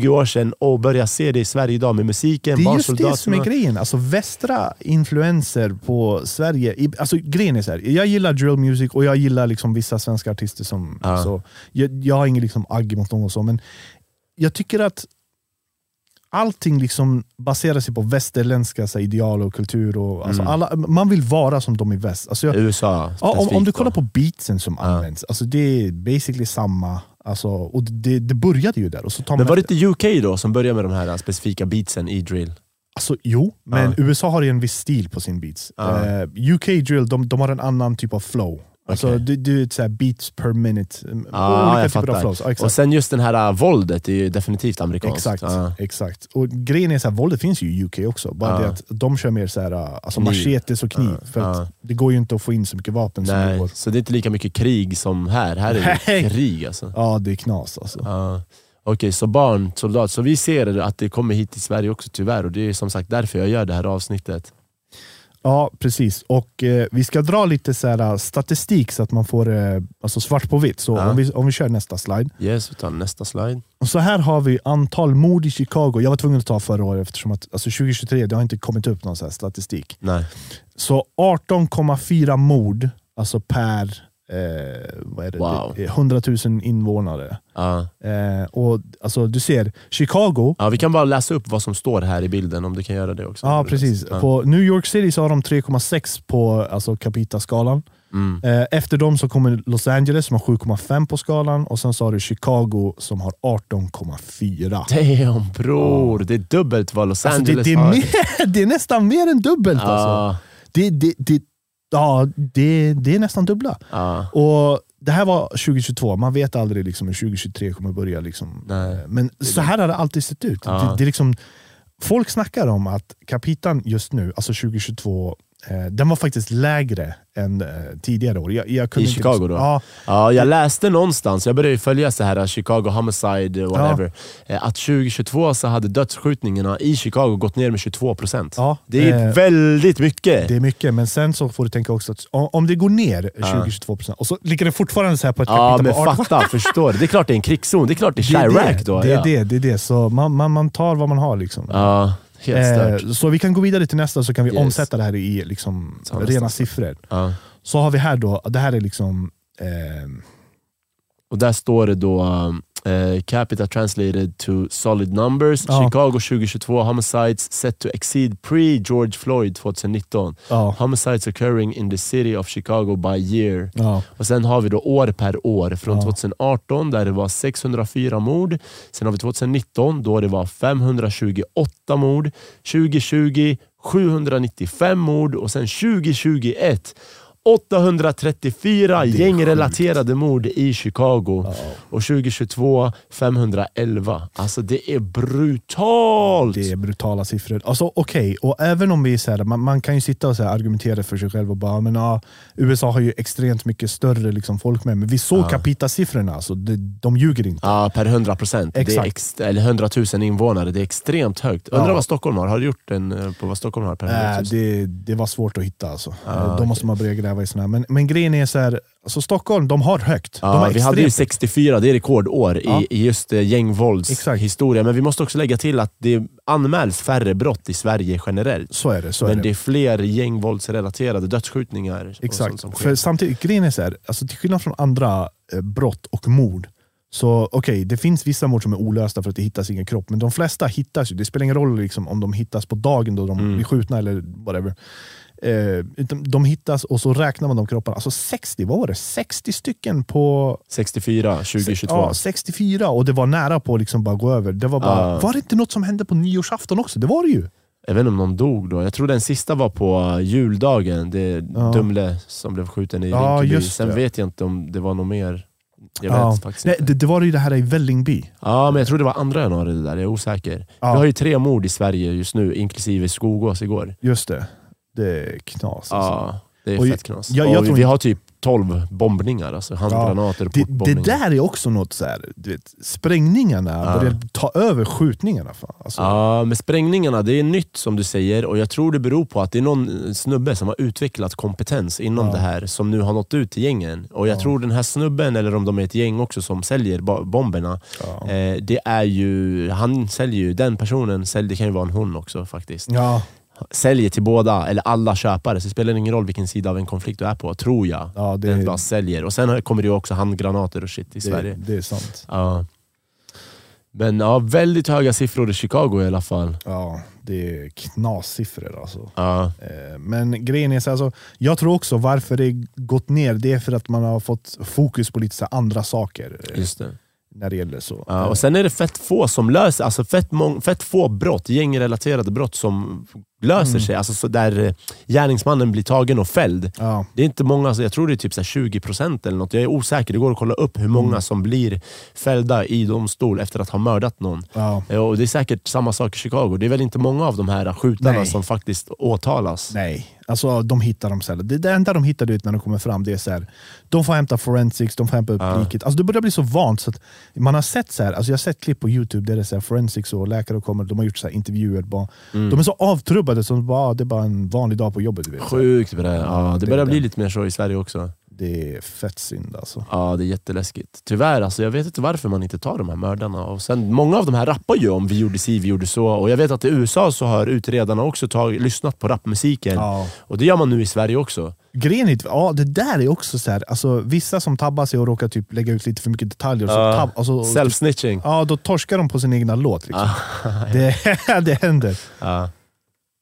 ja. år sedan och börjar se det i Sverige idag med musiken, Det är just det som är grejen. Alltså västra influenser på Sverige. Alltså grejen är så här, jag gillar drill music och jag gillar liksom vissa svenska artister. som Ja. så, jag, jag har ingen liksom agg mot någon och så, men jag tycker att allting liksom baserar sig på västerländska så ideal och kultur. Och, alltså, Mm. alla, man vill vara som de i väst. Alltså, jag, USA Ja, om, om du kollar på beatsen som används, alltså det är basically samma. Alltså, och det, det började ju där. Och så tar Men var det inte UK då som började med de här specifika beatsen i drill? Alltså, jo, men Ja. USA har ju en viss stil på sin beats. Ja. Eh, UK drill, de, de har en annan typ av flow. Alltså, Okej. du, du såhär beats per minute. Ja, olika jag typer av fattar. flows. Ja, och sen just den här uh, våldet är ju definitivt amerikanskt. Exakt, Ja. exakt. Och grejen är att våldet finns ju i UK också. Bara Ja. det att de kör mer så här, alltså Kniv. machetes och kniv. Ja, För ja. det går ju inte att få in så mycket vapen som det Nej, går. så det är inte lika mycket krig som här. Här är det Nej. krig alltså. Ja, det är knas alltså. Ja. Okej, så barn, soldat. Så vi ser att det kommer hit till Sverige också tyvärr och det är som sagt därför jag gör det här avsnittet. Ja, precis. Och eh, Vi ska dra lite så här, äh, statistik så att man får eh, alltså svart på vitt. Så Ja. om, vi, om vi kör nästa slide. Yes, vi tar nästa slide. Och så här har vi antal mord i Chicago. Jag var tvungen att ta förra året eftersom att alltså 2023 det har inte kommit upp någon så här statistik. Nej. Så 18,4 mord alltså per eh, vad är det? Wow. Det är 100 000 invånare. Ja. Eh, och alltså, Du ser, Chicago, Ja, vi kan bara läsa upp vad som står här i bilden om du kan göra det också. ja precis. Ja. På New York City så har de 3,6 på alltså, capita-skalan. Mm. Eh, Efter dem så kommer Los Angeles som har 7,5 på skalan och sen så har du Chicago som har 18,4. Damn bror, det är dubbelt vad Los Alltså det, Angeles det, är har. mer, (laughs) det är nästan mer än dubbelt. Alltså. Ja, Det, det, det, ja, det, det är nästan dubbla. ja. Och Det här var 2022, man vet aldrig liksom hur 2023 kommer börja. Liksom. Nej. Men så här har det alltid sett ut. Ja. Det, det är liksom, folk snackar om att kapitan just nu, alltså 2022, eh, den var faktiskt lägre än eh, tidigare år. Jag, jag kunde I Chicago liksom- då? Ja, Ja, jag läste någonstans, jag började följa så här Chicago Homicide, whatever, eh, att 2022 så hade dödsskjutningarna i Chicago gått ner med 22%. Ja, det är eh, väldigt mycket! det är mycket, men sen så får du tänka också att om, det går ner 20-22% och så ligger det fortfarande så här på ett ja, kapitel men på 18 fatta, (laughs) förstår? Det är klart det är en krigszon, det är klart det är det är Chirac det, då. det, är ja. det, det är det. Så man, man, man tar vad man har. Liksom. Ja. Eh, så vi kan gå vidare till nästa så kan vi Yes. omsätta det här i liksom, rena siffror. Ja. Så har vi här då, det här är liksom eh, Och där står det då um, eh, Capita translated to solid numbers. Ja. Chicago 2022 homicides set to exceed pre-George Floyd 2019. ja, Homicides occurring in the city of Chicago by year. ja, Och Sen har vi då år per år. Från Ja. 2018 där det var 604 mord. Sen har vi 2019 då det var 528 mord. 2020 795 mord och sen 2021 834 Det är gängrelaterade mord i Chicago. Och 2022 511. Alltså det är brutalt! Det är brutala siffror. Alltså okej, och även om vi här, man, man kan ju sitta och så argumentera för sig själv och bara, men ja, USA har ju extremt mycket större liksom, folk med, men vi såg Ja. capita-siffrorna, alltså, de, de ljuger inte. Ja, per 100 procent. Eller 100 000 invånare. Det är extremt högt. Undrar Ja. vad Stockholm har? Har du gjort en eh, på vad Stockholm har per 100 000? Äh, det, det var svårt att hitta alltså. Ah, Då okej. måste man börja gräva i såna här. Men, men grejen är så här, alltså Stockholm, de har högt. de Ja, har vi hade ju extremt- 64, det är rekordår Ja. i, i just eh, gängvålds Exakt. historia. Men vi måste också lägga till att det anmäls färre brott i Sverige generellt. Så är det. Så är Men det. det är fler gängvåldsrelaterade dödsskjutningar. Exakt. som sker. För samtidigt, grejen är så här, alltså till skillnad från andra eh, brott och mord, så okej, det finns vissa mord som är olösta för att det hittas ingen kropp, men de flesta hittas ju. Det spelar ingen roll liksom, om de hittas på dagen då de Mm. blir skjutna eller whatever. Eh, de hittas och så räknar man de kropparna. Alltså 60, vad var det? 60 stycken på 64, 2022. Ja, 64 och det var nära på att liksom bara gå över. Det var, bara, Ja. var det inte något som hände på nyårsafton också? Det var det ju. Jag vet inte om någon dog då. Jag tror den sista var på juldagen. Det är Ja. Dumle som blev skjuten i Ja, Rinkeby. Sen vet jag inte om det var något mer. Jag Ja. vet faktiskt Nej, inte. det, det var ju det här i Vällingby. Ja, men jag tror det var andra januari det där. Jag är osäker. Ja. Vi har ju tre mord i Sverige just nu, inklusive Skogås igår. Just det. Det är knas. Alltså. Ja, det är Och fett knas. jag- jag vi, tror vi har typ 12 bombningar, alltså handgranater och Det, det där är också något så här, du vet, sprängningarna Ja. börjar ta över skjutningarna. Fan. Alltså, Ja, men sprängningarna, det är nytt som du säger och jag tror det beror på att det är någon snubbe som har utvecklat kompetens inom Ja. det här som nu har nått ut till gängen. Och jag Ja. tror den här snubben, eller om de är ett gäng också som säljer bo- bomberna, ja. eh, det är ju, han säljer ju, den personen, säljer, det kan ju vara en hon också faktiskt, ja, säljer till båda, eller alla köpare, så det spelar ingen roll vilken sida av en konflikt du är på, tror jag. ja, det, Den bara säljer. Och sen kommer det ju också handgranater och shit i det, Sverige. det är sant. Ja. Men ja, väldigt höga siffror i Chicago i alla fall. Ja, det är knassiffror alltså. Ja. Eh, Men grejen är så alltså, jag tror också varför det gått ner, det är för att man har fått fokus på lite andra saker. eh, Just det. när det gäller så. Ja, och sen är det fett få som löser, alltså fett, mång, fett få brott, gängrelaterade brott som löser Mm. sig. Alltså så där eh, gärningsmannen blir tagen och fälld. ja, Det är inte många, jag tror det är typ så här 20% eller något. Jag är osäker, det går att kolla upp hur många Mm. som blir fällda i domstol efter att ha mördat någon. ja, Eh, Och Det är säkert samma sak i Chicago. Det är väl inte många av de här skjutarna Nej. som faktiskt åtalas. nej. Alltså de hittar dem sällan. Det, det enda de hittar ut när de kommer fram det är så här, de får hämta forensics, de får hämta upp Ja. liket. Alltså det börjar bli så vant så att man har sett så här, alltså jag har sett klipp på youtube där det är så här forensics och läkare kommer, de har gjort så intervjuer. Bara, Mm. De är så avtrubbade som bara, det är bara en vanlig dag på jobbet. Du vet. Sjukt bra. Ja, det det börjar bli lite mer så i Sverige också. Det är fett synd alltså. Ja, det är jätteläskigt. Tyvärr, alltså, jag vet inte varför man inte tar de här mördarna. Och sen, många av de här rappar ju om vi gjorde si, vi gjorde så. Och jag vet att i USA så har utredarna också tagit, lyssnat på rapmusiken. Ja. Och det gör man nu i Sverige också. Grejen är, ja, det där är också så här, alltså, vissa som tabbar sig och råkar typ lägga ut lite för mycket detaljer, så tab, alltså, Self-snitching. ja, då torskar de på sin egna låt. Liksom. (laughs) Ja. Det, (laughs) det händer. Ja.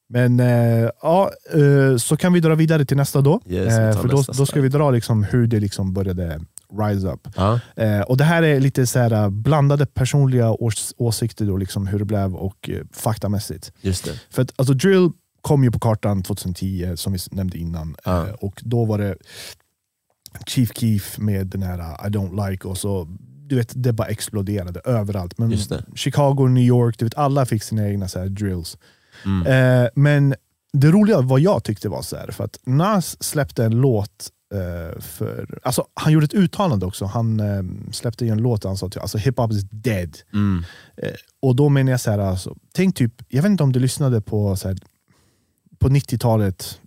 Men eh, ja, eh, så kan vi dra vidare till nästa då. Yes, eh, för då, nästa då ska vi dra liksom hur det liksom började rise up. Ja. Eh, och Det här är lite så här, eh, blandade personliga ås åsikter, då, liksom hur det blev och eh, faktamässigt. Just det. För att, alltså, drill kom ju på kartan 2010, som vi nämnde innan. Ja. Eh, och Då var det Chief Keef med den här I don't like och så du vet, det bara exploderade överallt. Men. Chicago, New York, du vet, alla fick sina egna så här drills. Mm. Eh, men det roliga vad jag tyckte var så här, för att Nas släppte en låt eh, för, alltså, han gjorde ett uttalande också. Han eh, släppte ju en låt där han sa att alltså, hiphop is dead. Mm. Eh, och då menar jag så här, alltså, tänk typ, jag vet inte om du lyssnade på, så här, på 90-talet, eh,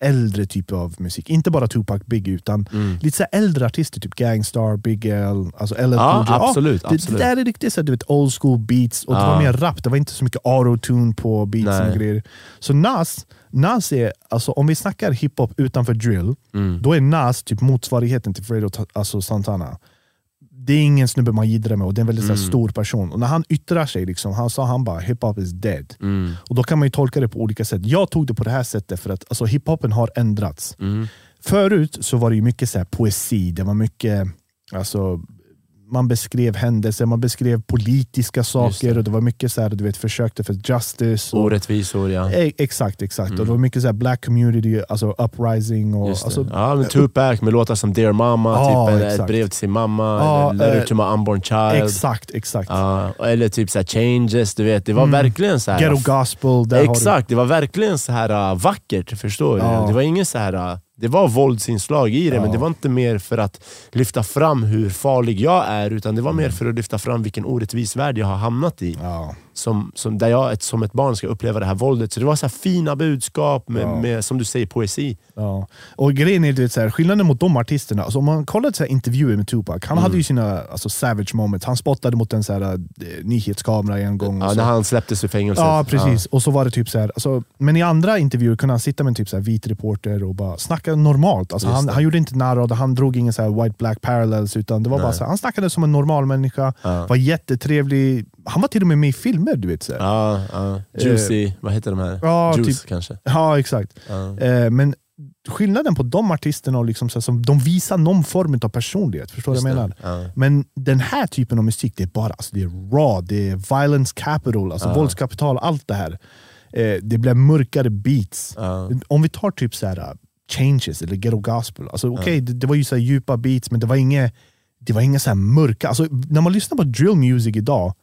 äldre typ av musik. Inte bara Tupac, Biggie, utan Mm. lite så äldre artister, typ Gangstar, Big L, alltså LL Ja, Cool absolut. det, det absolut. där är riktigt så du vet, old school beats, och det Ja. var mer rap, det var inte så mycket autotune på beatsen och grejer. Så Nas, Nas är, alltså, om vi snackar hiphop utanför drill, Mm. då är Nas typ motsvarigheten till Fredo alltså Santana. Det är ingen snubbe man jiddrar med och det är en väldigt här, Mm. stor person. Och när han yttrar sig, liksom, han sa han bara hiphop is dead. Mm. Och Då kan man ju tolka det på olika sätt. Jag tog det på det här sättet för att alltså, hiphopen har ändrats. Mm. Förut så var det ju mycket så här, poesi, det var mycket, alltså, man beskrev händelser, man beskrev politiska saker det. och det var mycket så här, du vet, försökte för justice. Och, Orättvisor ja. E- exakt, exakt. Och det var mycket så här black community, alltså uprising. Och, alltså, ja, men Tupac med låtar som Dear Mama, Ja, typ, eller ett brev till sin mamma, eller Letter eh, to my unborn child. exakt, exakt. Ja, eller typ så här changes, du vet. Det var verkligen så här. Ghetto gospel, Exakt, det var verkligen så här uh, vackert. Förstår du? Det var ingen så här... det var våldsinslag i det, Ja. men det var inte mer för att lyfta fram hur farlig jag är, utan det var Mm. mer för att lyfta fram vilken orättvis värld jag har hamnat i. Ja. Som, som, där jag ett, som ett barn ska uppleva det här våldet. Så det var så fina budskap med, Ja. med, som du säger, poesi. Ja. Och grejen är, du vet, så här, skillnaden mot de artisterna, alltså, om man kollar så här, intervjuer med Tupac, han Mm. hade ju sina alltså, savage moments. Han spottade mot en så här, eh, nyhetskamera en gång. Ja, när han släpptes ur fängelset. Ja, precis. Och så var det typ så här, alltså, men i andra intervjuer kunde han sitta med en typ så här vit reporter och bara snacka normalt. Alltså, han, han gjorde inte narr av det, han drog ingen så här white-black parallels, utan det var bara så han snackade som en normal människa, Ja. var jättetrevlig. Han var till och med med i filmer. du vet så. Ja, ja. Juicy, vad heter de här? Eh, ja, Juice typ- kanske? Ja, exakt. Ja. Eh, men skillnaden på de artisterna, och liksom så här, som, de visar någon form av personlighet. Förstår du vad jag menar? Ja. Men den här typen av musik, det är bara alltså, det är raw, det är violence capital, alltså Ja. våldskapital, allt det här. Eh, det blir mörkare beats. Om vi tar typ så här, uh, changes eller ghetto gospel, alltså, okej det, det var ju så djupa beats men det var inga, det var inga så här mörka, alltså, när man lyssnar på drill music idag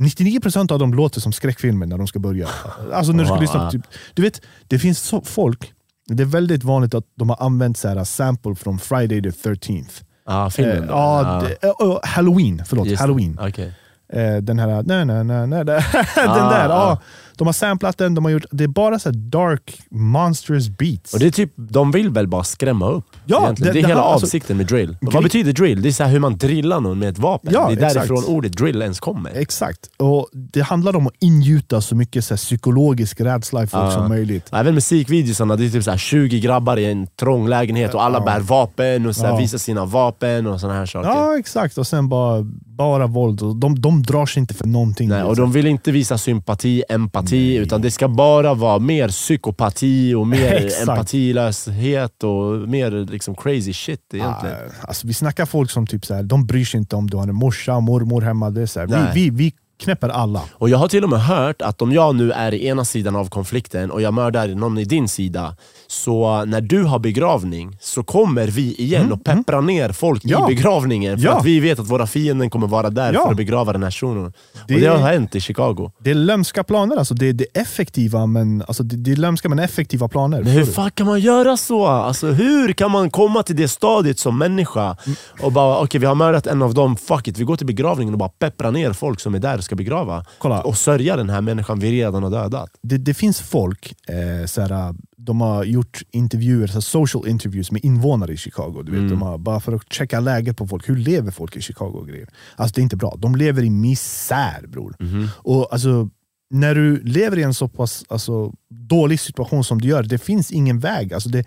99% av dem låter som skräckfilmer när de ska börja. Alltså när du ska lyssna typ, du vet, det finns så, folk, det är väldigt vanligt att de har använt så här, sample från Friday the 13th. Ja, filmen Eh, eh, eh, Halloween, förlåt. Just. Halloween. Okej. Eh, den här, nej, nej, nej, nej, den Ah, där. ah. Ja, de har samplat den, de har gjort, det är bara så här dark, monstrous beats. Och det är typ, de vill väl bara skrämma upp? Ja, egentligen. det- det, är det hela alltså- avsikten med drill. Gre- Vad betyder drill? Det är så hur man drillar någon med ett vapen. Ja, det är därifrån exakt. ordet drill ens kommer. Exakt. Och Det handlar om att ingjuta så mycket så psykologisk rädsla i folk Ja. som möjligt. Även musikvideosarna, det är typ så här 20 grabbar i en trång lägenhet och alla Ja. bär vapen och så Ja. visar sina vapen och såna här saker. Ja, exakt. Och sen bara, bara våld. De, de drar sig inte för någonting. Nej, och de vill inte visa sympati, empati, utan det ska bara vara mer psykopati och (laughs) mer empatilöshet och mer liksom crazy shit egentligen. Ah, alltså, vi snackar folk som typ så här, de bryr sig inte om du har en morsa, mormor hemma. Det är så här, vi, vi, vi knäpper alla. Och jag har till och med hört att om jag nu är i ena sidan av konflikten och jag mördar någon i din sida, så när du har begravning så kommer vi igen och peppra ner folk Mm, Ja. i begravningen för Ja. att vi vet att våra fienden kommer vara där Ja. för att begrava den här shunon. Det- Och det har hänt i Chicago. Det är lömska planer, alltså. det, är- det är effektiva men, alltså, det, det är lömska men effektiva planer. Men hur fan kan man göra så? Alltså, hur kan man komma till det stadiet som människa och bara okej vi har mördat en av dem, fuck it, vi går till begravningen och bara pepprar ner folk som är där ska begrava. Kolla. Och sörja den här människan vi redan har dödat. det, det finns folk, eh, såhär, de har gjort intervjuer, så social interviews med invånare i Chicago. Du vet, Mm. de har, bara för att checka läget på folk. Hur lever folk i Chicago? Och grejer. Alltså det är inte bra. De lever i misär bror. Mhm. Och alltså, när du lever i en så pass alltså, dålig situation som du gör, det finns ingen väg. Alltså det,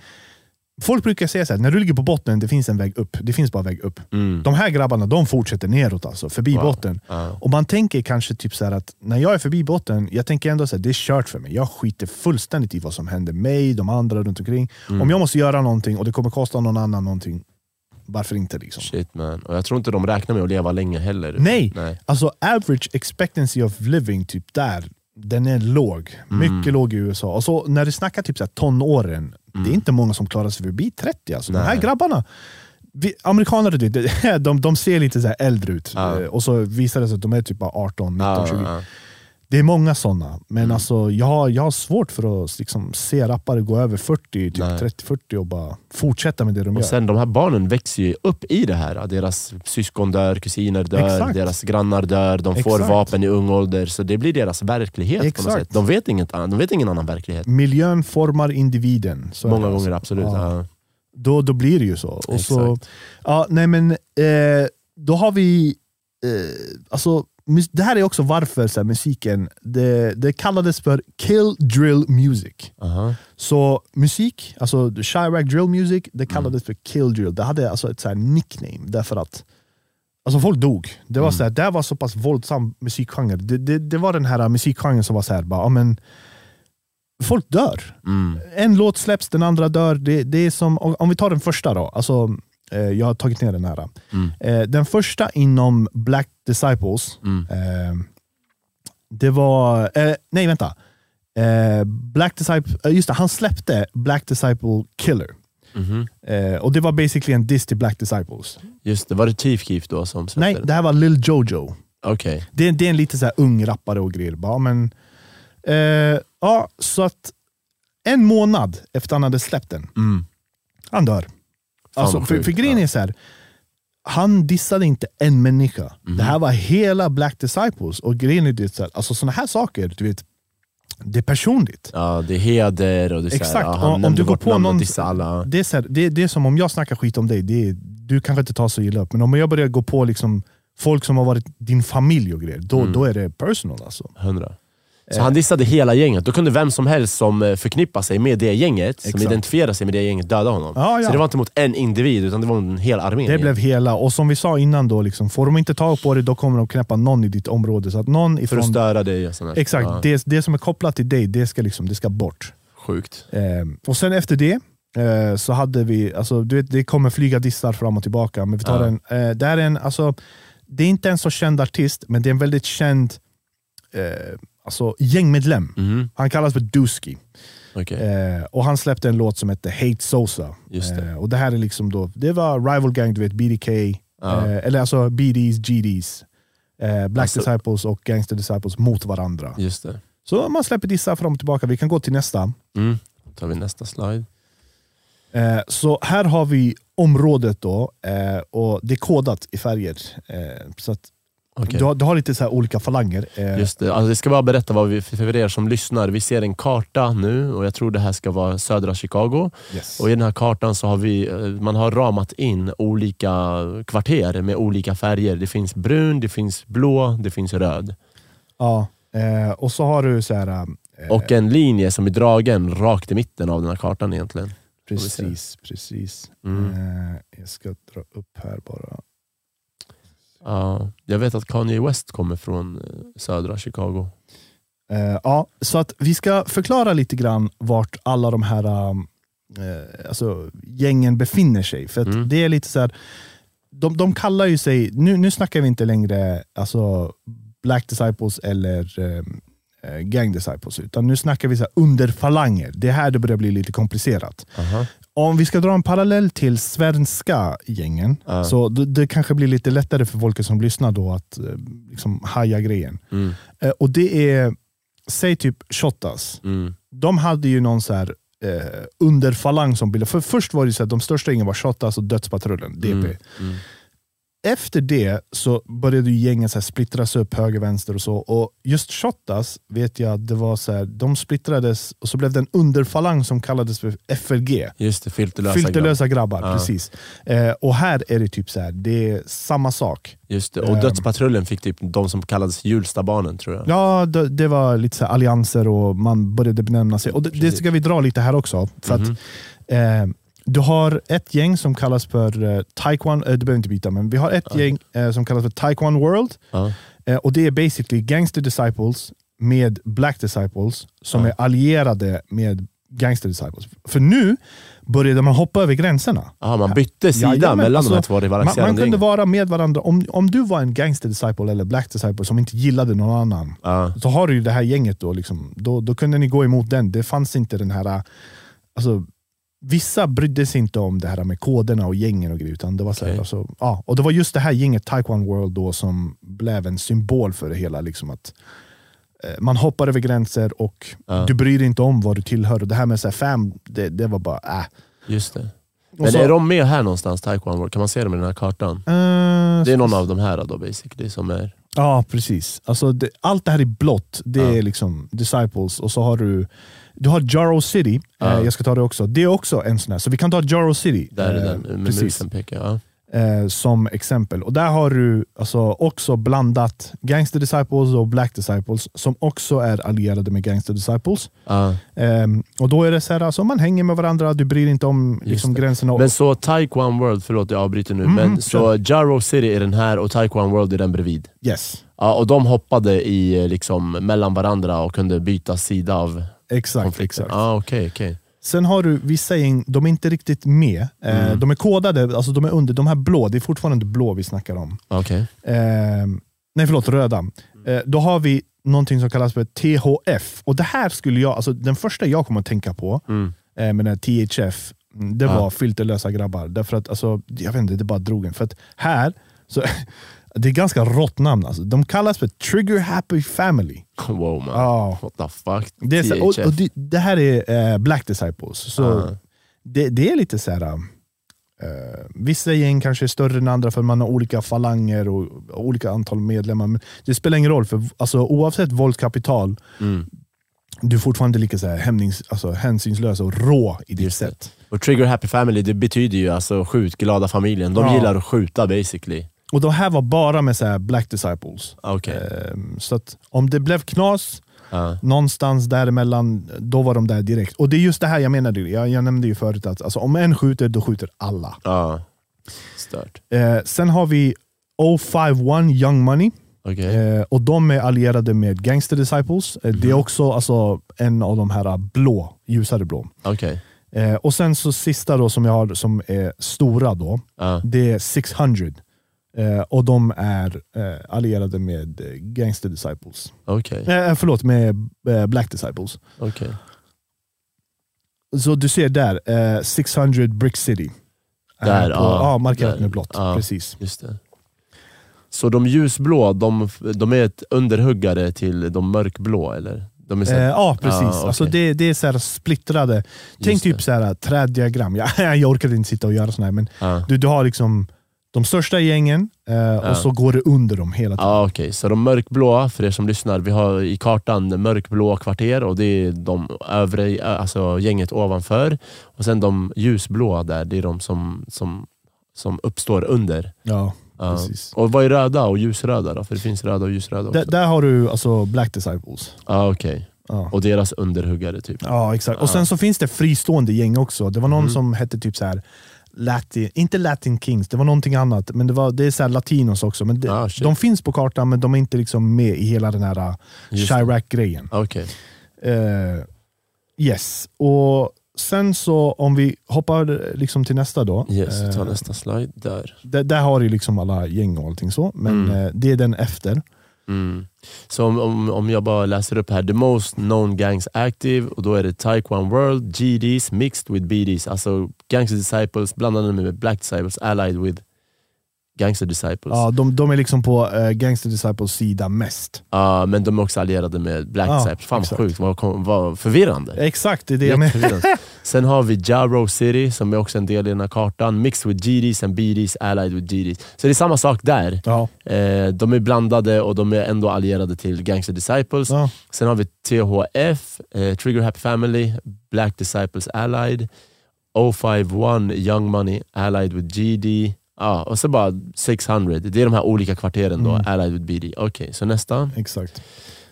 folk brukar säga så här, när du ligger på botten, det finns en väg upp. Det finns bara väg upp. Mm. De här grabbarna de fortsätter neråt, alltså, förbi Wow. botten. Ja. Och man tänker kanske typ så att när jag är förbi botten, jag tänker ändå att det är kört för mig. Jag skiter fullständigt i vad som händer mig, de andra runt omkring. Mm. Om jag måste göra någonting och det kommer kosta någon annan någonting, varför inte? liksom? Shit man. Och jag tror inte de räknar med att leva länge heller. Nej. Nej. Alltså average expectancy of living, typ där, den är låg. Mm. Mycket låg i USA. Och så när du snackar typ så här tonåren, det är inte många som klarar sig förbi 30. Alltså. De här Mm. Grabbarna, vi, amerikaner du vet, (laughs) de, de ser lite så här äldre ut. Ja. Eh, Och så visar det sig att de är typ bara 18, 19, Ja, 20. ja. Det är många sådana, men Mm. alltså, jag, har, jag har svårt för att liksom, se rappare gå över 40, typ Nej. 30-40 och bara fortsätta med det de Och gör. sen de här barnen växer ju upp i det här. Deras syskon dör, kusiner dör, Exakt. deras grannar dör, de får Exakt. vapen i ung ålder. Så det blir deras verklighet på något Exakt. sätt. De vet, inget de vet ingen annan verklighet. Miljön formar individen. Många det gånger alltså. absolut. Ja. Ja. Då, då blir det ju så. Och så Exakt. ja, nej men, eh, då har vi... Eh, alltså, det här är också varför så här, musiken det, det kallades för kill drill music. Aha. Så musik, alltså Chirac drill music, det Mm. kallades för kill drill. Det hade alltså ett så här nickname därför att alltså folk dog. Det var, Mm. så här, det var så pass våldsam musikgenre. Det, det, det var den här musikgenren som var så här, bara, ja, men, folk dör. Mm. En låt släpps, den andra dör. Det, det är som, om vi tar den första då. Alltså, jag har tagit ner den här. Mm. Eh, den första inom Black Disciples, Mm. eh, det var... Eh, nej, vänta. Eh, Black Disciple, eh, just det, han släppte Black Disciple Killer. Mhm. Eh, och Det var basically en diss till Black Disciples. Just det, var det Chief Keef då som släppte Nej, det? här var Lil Jojo. Okej. Det, det är en lite så här ung rappare och grejer. Bara, men, eh, ja, så att en månad efter han hade släppt den, Mm. han dör. Alltså, för, för grejen är så här, han dissade inte en människa. Mhm. Det här var hela Black Disciples. Och grejen är det så här, alltså sådana här saker, du vet, det är personligt. Ja, det är heder och det är så här, Exakt. ja, Om- du går på någon-. Det är, så här, det, det är som om jag snackar skit om dig, det är, du kanske inte tar så illa upp, men om jag börjar gå på liksom folk som har varit din familj och grejer, då, Mm. då är det personal. Alltså. Hundra. Så han dissade hela gänget. Då kunde vem som helst som eh, förknippar sig med det gänget, som Exakt. identifierar sig med det gänget, döda honom. Ja, ja. Så det var inte mot en individ, utan det var en hel armé. Det blev hela, och som vi sa innan, då, liksom, får de inte tag på det, då kommer de knäppa någon i ditt område. Så att någon För ifrån, att störa dig. Exakt, Ja, det, det som är kopplat till dig, det ska, liksom, det ska bort. Sjukt. Eh, och sen efter det, eh, så hade vi, alltså, du vet, det kommer flyga dissar fram och tillbaka. Men vi tar en, eh, det, är en alltså, det är inte en så känd artist, men det är en väldigt känd eh, alltså, gängmedlem. Mhm. Han kallas för Dusky. Okej. Eh, och han släppte en låt som heter Hate Sosa. Just det. Eh, och det här är liksom då, det var Rival Gang, du vet BDK, Ja. eh, eller alltså BDs, GDs, eh, Black Alltså- Disciples och Gangster Disciples mot varandra. Just det. Så man släpper dissar fram och tillbaka. Vi kan gå till nästa. Mm. Då tar vi nästa slide. Eh, så här har vi området då, eh, och det är kodat i färger. Så att Okej. du, har, du har lite så olika falanger. Eh, Just det. Alltså, jag ska bara berätta vad vi, för er som lyssnar. Vi ser en karta nu och jag tror det här ska vara södra Chicago. yes. Och I den här kartan så har vi, eh, man har ramat in olika kvarter med olika färger. Det finns brun, det finns blå, det finns röd. ja, eh, och så har du så här... Eh, Och en linje som är dragen rakt i mitten av den här kartan egentligen. precis, precis. Mm. Eh, jag ska dra upp här bara. Ja, jag vet att Kanye West kommer från eh, södra Chicago. Eh, ja, så att vi ska förklara lite grann vart alla de här um, eh, alltså, gängen befinner sig. För Mm. det är lite så här, de, de kallar ju sig, nu, nu snackar vi inte längre alltså, Black Disciples eller um, eh, Gang Disciples, utan nu snackar vi så underfalanger. Det är här det börjar bli lite komplicerat. Aha. Om vi ska dra en parallell till svenska gängen, Ja. så det, det kanske blir lite lättare för folk som lyssnar då att eh, liksom, haja grejen. Mm, Eh, och det är, säg typ Shottaz. mm, De hade ju någon så här eh, underfalang som bildade. För först var det så att de största gängen var Shottaz och Dödspatrullen, DP. mm, mm. Efter det så började ju gängen så splittras upp höger, vänster och så. Och just Shottaz vet jag, det var så här, de splittrades och så blev det en underfalang som kallades för FLG. Just det, filterlösa, Filterlösa grabbar. Ja. precis. Eh, och här är det typ så här, det är samma sak. Just det. Och Ehm. Dödspatrullen fick typ de som kallades Hjulstabarnen tror jag. Ja, det, det var lite så allianser och man började benämna sig. Och det, det ska vi dra lite här också. För Mhm. att, eh, du har ett gäng som kallas för eh, Taekwondo, eh, du behöver inte byta, men vi har ett Ja. gäng eh, som kallas för Taekwondo World. Ja. Eh, och Det är basically Gangster Disciples med Black Disciples som Ja. är allierade med Gangster Disciples. För nu började man hoppa över gränserna. Aha, man bytte sida Jajamän, mellan alltså, de här två Man, rivaliserande man kunde vara med varandra. Om, om du var en Gangster Disciple eller Black Disciple som inte gillade någon annan, Ja. så har du det här gänget då, liksom, då, då kunde ni gå emot den. Det fanns inte den här... Alltså, vissa brydde sig inte om det här med koderna och gängen och grejer. Utan det, var så här, Okej. alltså, ja, och det var just det här gänget, Taekwondo World, då, som blev en symbol för det hela. Liksom att eh, Man hoppar över gränser och Ja. du bryr dig inte om vad du tillhör. Och det här med så här, fam, det, det var bara äh. Just det. Men så- är de med här någonstans, Taekwondo World? Kan man se dem i den här kartan? Eh, Det är någon av de här då basically som är... Ja, precis. Alltså det, allt det här är blått. Det Ja. är liksom Disciples. Och så har du du har Jarrow City. Ja. Eh, jag ska ta det också. Det är också en sån här. Så vi kan ta Jarrow City Där är eh, den med precis, musen pekar. Ja. eh, som exempel. Och Där har du alltså också blandat Gangster Disciples och Black Disciples som också är allierade med Gangster Disciples. Ja. Ehm, och Då är det så här, alltså, man hänger med varandra, du bryr dig inte om liksom, gränserna. Men så Taekwondo World, förlåt jag avbryter nu, Mm, men så Jarrow City är den här och Taekwondo World är den bredvid. yes, Ja, och de hoppade i, liksom, mellan varandra och kunde byta sida av exakt. konflikten. exakt. Ah, okej, okej. Sen har du vissa gäng, de är inte riktigt med. Eh, Mm. De är kodade, alltså de är under, de här blå, det är fortfarande blå vi snackar om. Okej. Eh, nej förlåt, röda. Eh, då har vi någonting som kallas för THF. Och det här skulle jag, alltså den första jag kommer att tänka på Mm. eh, med den här THF, det var filterlösa grabbar. Därför att, alltså, jag vet inte, det bara drog en. För att här, så, (laughs) det är ganska rått namn. Alltså. De kallas för Trigger Happy Family. Wow man. Ja. What the fuck? Det, är så, och, och det, det här är eh, Black Disciples. Så Ah. det, det är lite så här. eh, vissa gäng kanske är större än andra för man har olika falanger och, och olika antal medlemmar. Men det spelar ingen roll, för alltså, oavsett våldskapital, Mm. du är fortfarande lika så här, hämnings, alltså, hänsynslös och rå i ditt Just det. sätt. Och Trigger Happy Family det betyder ju alltså skjutglada familjen. De Ja. gillar att skjuta basically. Och de här var bara med så Black Disciples. Okej. Ehm, så att om det blev knas Ja. någonstans däremellan, då var de där direkt. Och det är just det här jag menade, jag, jag nämnde ju förut att alltså, om en skjuter, då skjuter alla. Ja. Stört. Eh, sen har vi 051 Young Money. Okej. Eh, och de är allierade med Gangster Disciples. Eh, Det är också alltså, en av de här blå, ljusare blå. Okej. Eh, och sen så sista då som jag har som är stora då, Ja. det är 600. Eh, och de är eh, allierade med eh, Gangster Disciples. Okej. Eh, förlåt, med eh, Black Disciples. Okej. Så du ser där, eh, 600 Brick City. Eh, Där, på, ja. ja, markerat Där. med blått. Ja. Precis. Just det. Så de ljusblå, de, de är ett underhuggare till de mörkblå eller? De är så, Eh, ja, precis. Ah, okej. alltså det, det är så här splittrade. Tänk Just typ det. så här, träddiagram. Ja, (laughs) jag orkar inte sitta och göra sådana här, men ja. du, du har liksom de största gängen eh, och så går det under dem hela tiden. Ja, okej. Så de mörkblåa, för er som lyssnar, vi har i kartan mörkblå kvarter och det är de övre, alltså gänget ovanför. Och sen de ljusblåa där, det är de som, som, som uppstår under. Ja, Ja. precis. Och vad är röda och ljusröda då? För det finns röda och ljusröda också. Där, där har du alltså Black Disciples. Ja, okej. Ja. Och deras underhuggare typ. Ja, exakt. Och Ja. sen så finns det fristående gäng också. Det var någon Mhm. som hette typ så här Latin, inte Latin Kings, det var någonting annat. Men det, var, det är så latinos också. Men det, Ah, de finns på kartan men de är inte liksom med i hela den här uh, det. Chirac-grejen. Okej. Eh, yes, och sen så om vi hoppar liksom till nästa då. Yes, ta Eh, nästa slide. Där. där, där har du liksom alla gäng och allting så, men Mm. eh, det är den efter. Mm. Så om, om, om jag bara läser upp här. The most known gangs active, och då är det Taekwon World, GDs mixed with BDs. Alltså Gangster Disciples blandade med Black Disciples allied with Gangster Disciples. Ja, de, de är liksom på uh, Gangster Disciples sida mest. Ja, men de är också allierade med Black Ja, Disciples. Fan vad sjukt, vad förvirrande. Exakt, det är det jag menar. (laughs) Sen har vi Jaro City som är också en del i den här kartan. Mixed with GDs and BDs allied with GDs. Så det är samma sak där. Ja, Eh, de är blandade och de är ändå allierade till Gangster Disciples. ja. Sen har vi THF, eh, Trigger Happy Family, Black Disciples Allied, 051 Young Money Allied with GD. Ja, och så bara 600. Det är de här olika kvarteren då, Mm. Allied with BD. Okej, så nästa. exakt.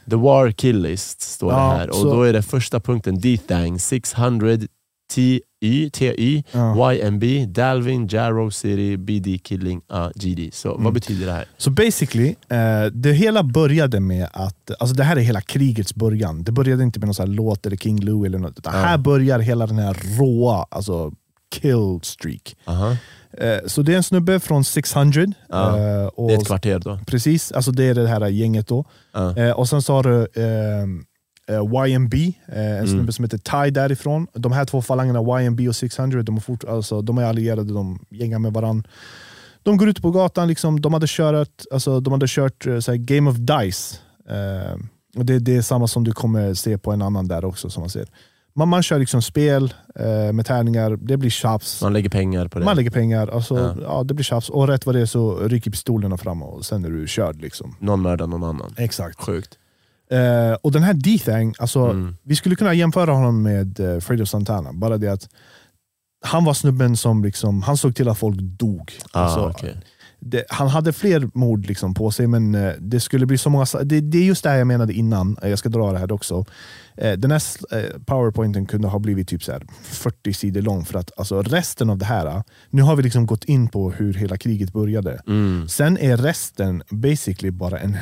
The War Kill List står Ja, det här. Och så- då är det första punkten D-Thang 600 TY, TY Ja. YMB, Dalvin, Jarrow City, BD Killing, ah, GD. Så Mm. vad betyder det här? Så basically, eh, det hela började med att, alltså det här är hela krigets början. Det började inte med någon här låt eller King Lou eller något. Ja. Här börjar hela den här råa alltså kill streak. Aha. Eh, så det är en snubbe från 600. Ja, eh, och Det är ett kvarter då. Precis, alltså det är det här gänget då. Eh, och sen så har du eh, YMB, eh, en Mm. snubbe som heter Ty därifrån. De här två falangerna, YMB och 600, de är, fort, alltså, de är allierade, de gängar med varandra. De går ut på gatan, liksom, de hade kört, alltså, de hade kört eh, så här, Game of Dice. Eh, och det, det är samma som du kommer se på en annan där också. som man ser. Man, man kör liksom spel eh, med tärningar, det blir tjafs. Man lägger pengar på det. Man lägger pengar, alltså, Ja. ja. det blir tjafs. Och rätt vad det är så rycker pistolerna fram och sen är du körd. Liksom. Någon mördar någon annan. Exakt. Sjukt. Eh, och den här D-Thang, alltså, Mm. vi skulle kunna jämföra honom med uh, Fredo Santana. Bara det att han var snubben som liksom, han såg till att folk dog. Ah, Alltså, okej. Det, han hade fler mord liksom på sig, men eh, det skulle bli så många... Det, det är just det här jag menade innan, jag ska dra det här också. Eh, den här eh, powerpointen kunde ha blivit typ så här 40 sidor lång, för att alltså, resten av det här, eh, nu har vi liksom gått in på hur hela kriget började. Mm. Sen är resten basically bara en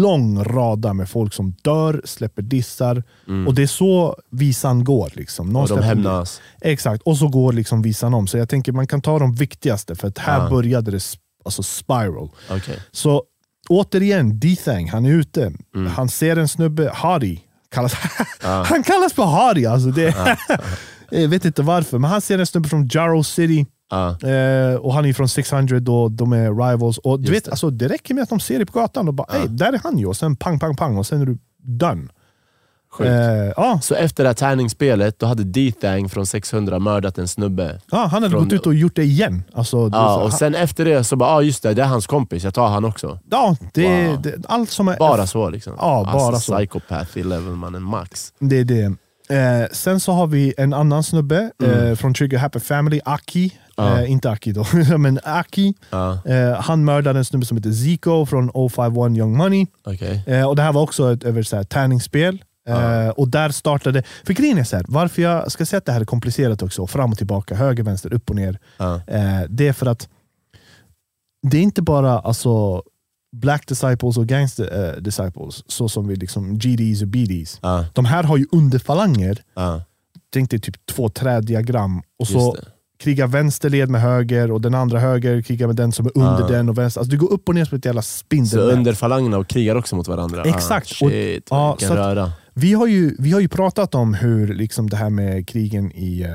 lång rada med folk som dör, släpper dissar, och det är så visan går. Liksom. Någon Och de hämnas. Exakt, och så går liksom visan om. Så jag tänker man kan ta de viktigaste, för att här Ja. började det alltså spiral. Okej. Så återigen, D-Thang, han är ute. Mm. Han ser en snubbe, Hardy, kallas, (laughs) han kallas för Hardy. Alltså det, (laughs) jag vet inte varför, men han ser en snubbe från Jarrow City. Ja. Eh, och han är från 600 och de är rivals. Och du Just vet, det. alltså, det räcker med att de ser dig på gatan och bara "Ey, där är han ju. Och sen pang, pang, pang och sen är du done. Sjukt. Eh, ja, Så efter det här tärningsspelet, då hade D-Thang från 600 mördat en snubbe. ja, han hade Från- gått ut och gjort det igen. Alltså, det, Ja, så- och sen efter det så bara, ah, just det, det är hans kompis, jag tar han också. Ja, det, Wow. det, allt som är... Bara så liksom. Ja, bara alltså, så. Psychopath i levelmannen max. Det är det. Eh, sen så har vi en annan snubbe eh, från Trigger Happy Family, Aki. Mm. Ja. Eh, inte Aki då, (laughs) men Aki. Eh, han mördade en snubbe som heter Zico från 051 Young Money. okej. Eh, och Det här var också ett över så här, tärningsspel. Eh, och där startade... För grejen är så här, varför jag ska säga att det här är komplicerat också, fram och tillbaka, höger, vänster, upp och ner. Eh, det är för att det är inte bara alltså, Black Disciples och Gangster eh, Disciples, så som vi liksom GDs och BDs. De här har ju underfalanger, tänk dig typ två träddiagram, och så krigar vänsterled med höger och den andra höger krigar med den som är under Ja. den och vänster. Alltså, det går upp och ner som ett jävla Så spindelnät. underfalangerna och krigar också mot varandra? Exakt. Ah, Och- shit, ja, vilken så att- röra. Vi har, ju, vi har ju pratat om hur liksom det här med krigen i eh,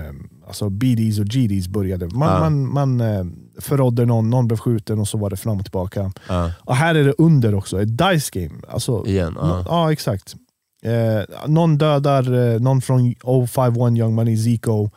alltså BDs och GDs började. Man, Ja. man, man eh, förrådde någon, någon blev skjuten och så var det fram och tillbaka. Ja, Och här är det under också, ett dice game. Alltså, igen. Ja, Ja. ja exakt. Eh, någon dödar eh, någon från 051 Young Money, Zico,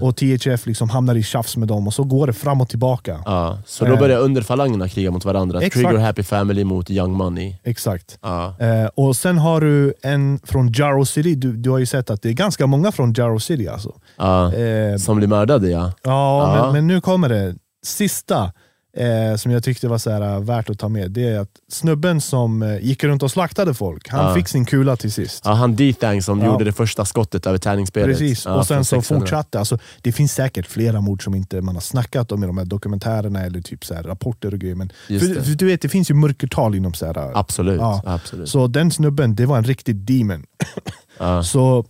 och THF liksom hamnar i tjafs med dem och så går det fram och tillbaka. Ja, så då Eh. börjar underfalangerna kriga mot varandra. Exakt. Trigger Happy Family mot Young Money. Exakt. Ja, Eh, och sen har du en från Jarrow City. Du, du har ju sett att det är ganska många från Jarrow City. Alltså. ja. Eh, Som blir mördade ja. ja, Ja. Men, men nu kommer det. Sista eh, som jag tyckte var så här, äh, värt att ta med, det är att snubben som eh, gick runt och slaktade folk, han Ja. fick sin kula till sist. ja han D-Thang som Ja. gjorde det första skottet över tärningsspelet. Precis, Ja, och sen så 600. fortsatte. Alltså, det finns säkert flera mord som inte man har snackat om i de här dokumentärerna eller typ så här rapporter och grejer. Men, för, för du vet, det finns ju mörkertal inom så här, Absolut. Ja. absolut. Så den snubben, det var en riktig demon. (laughs) Så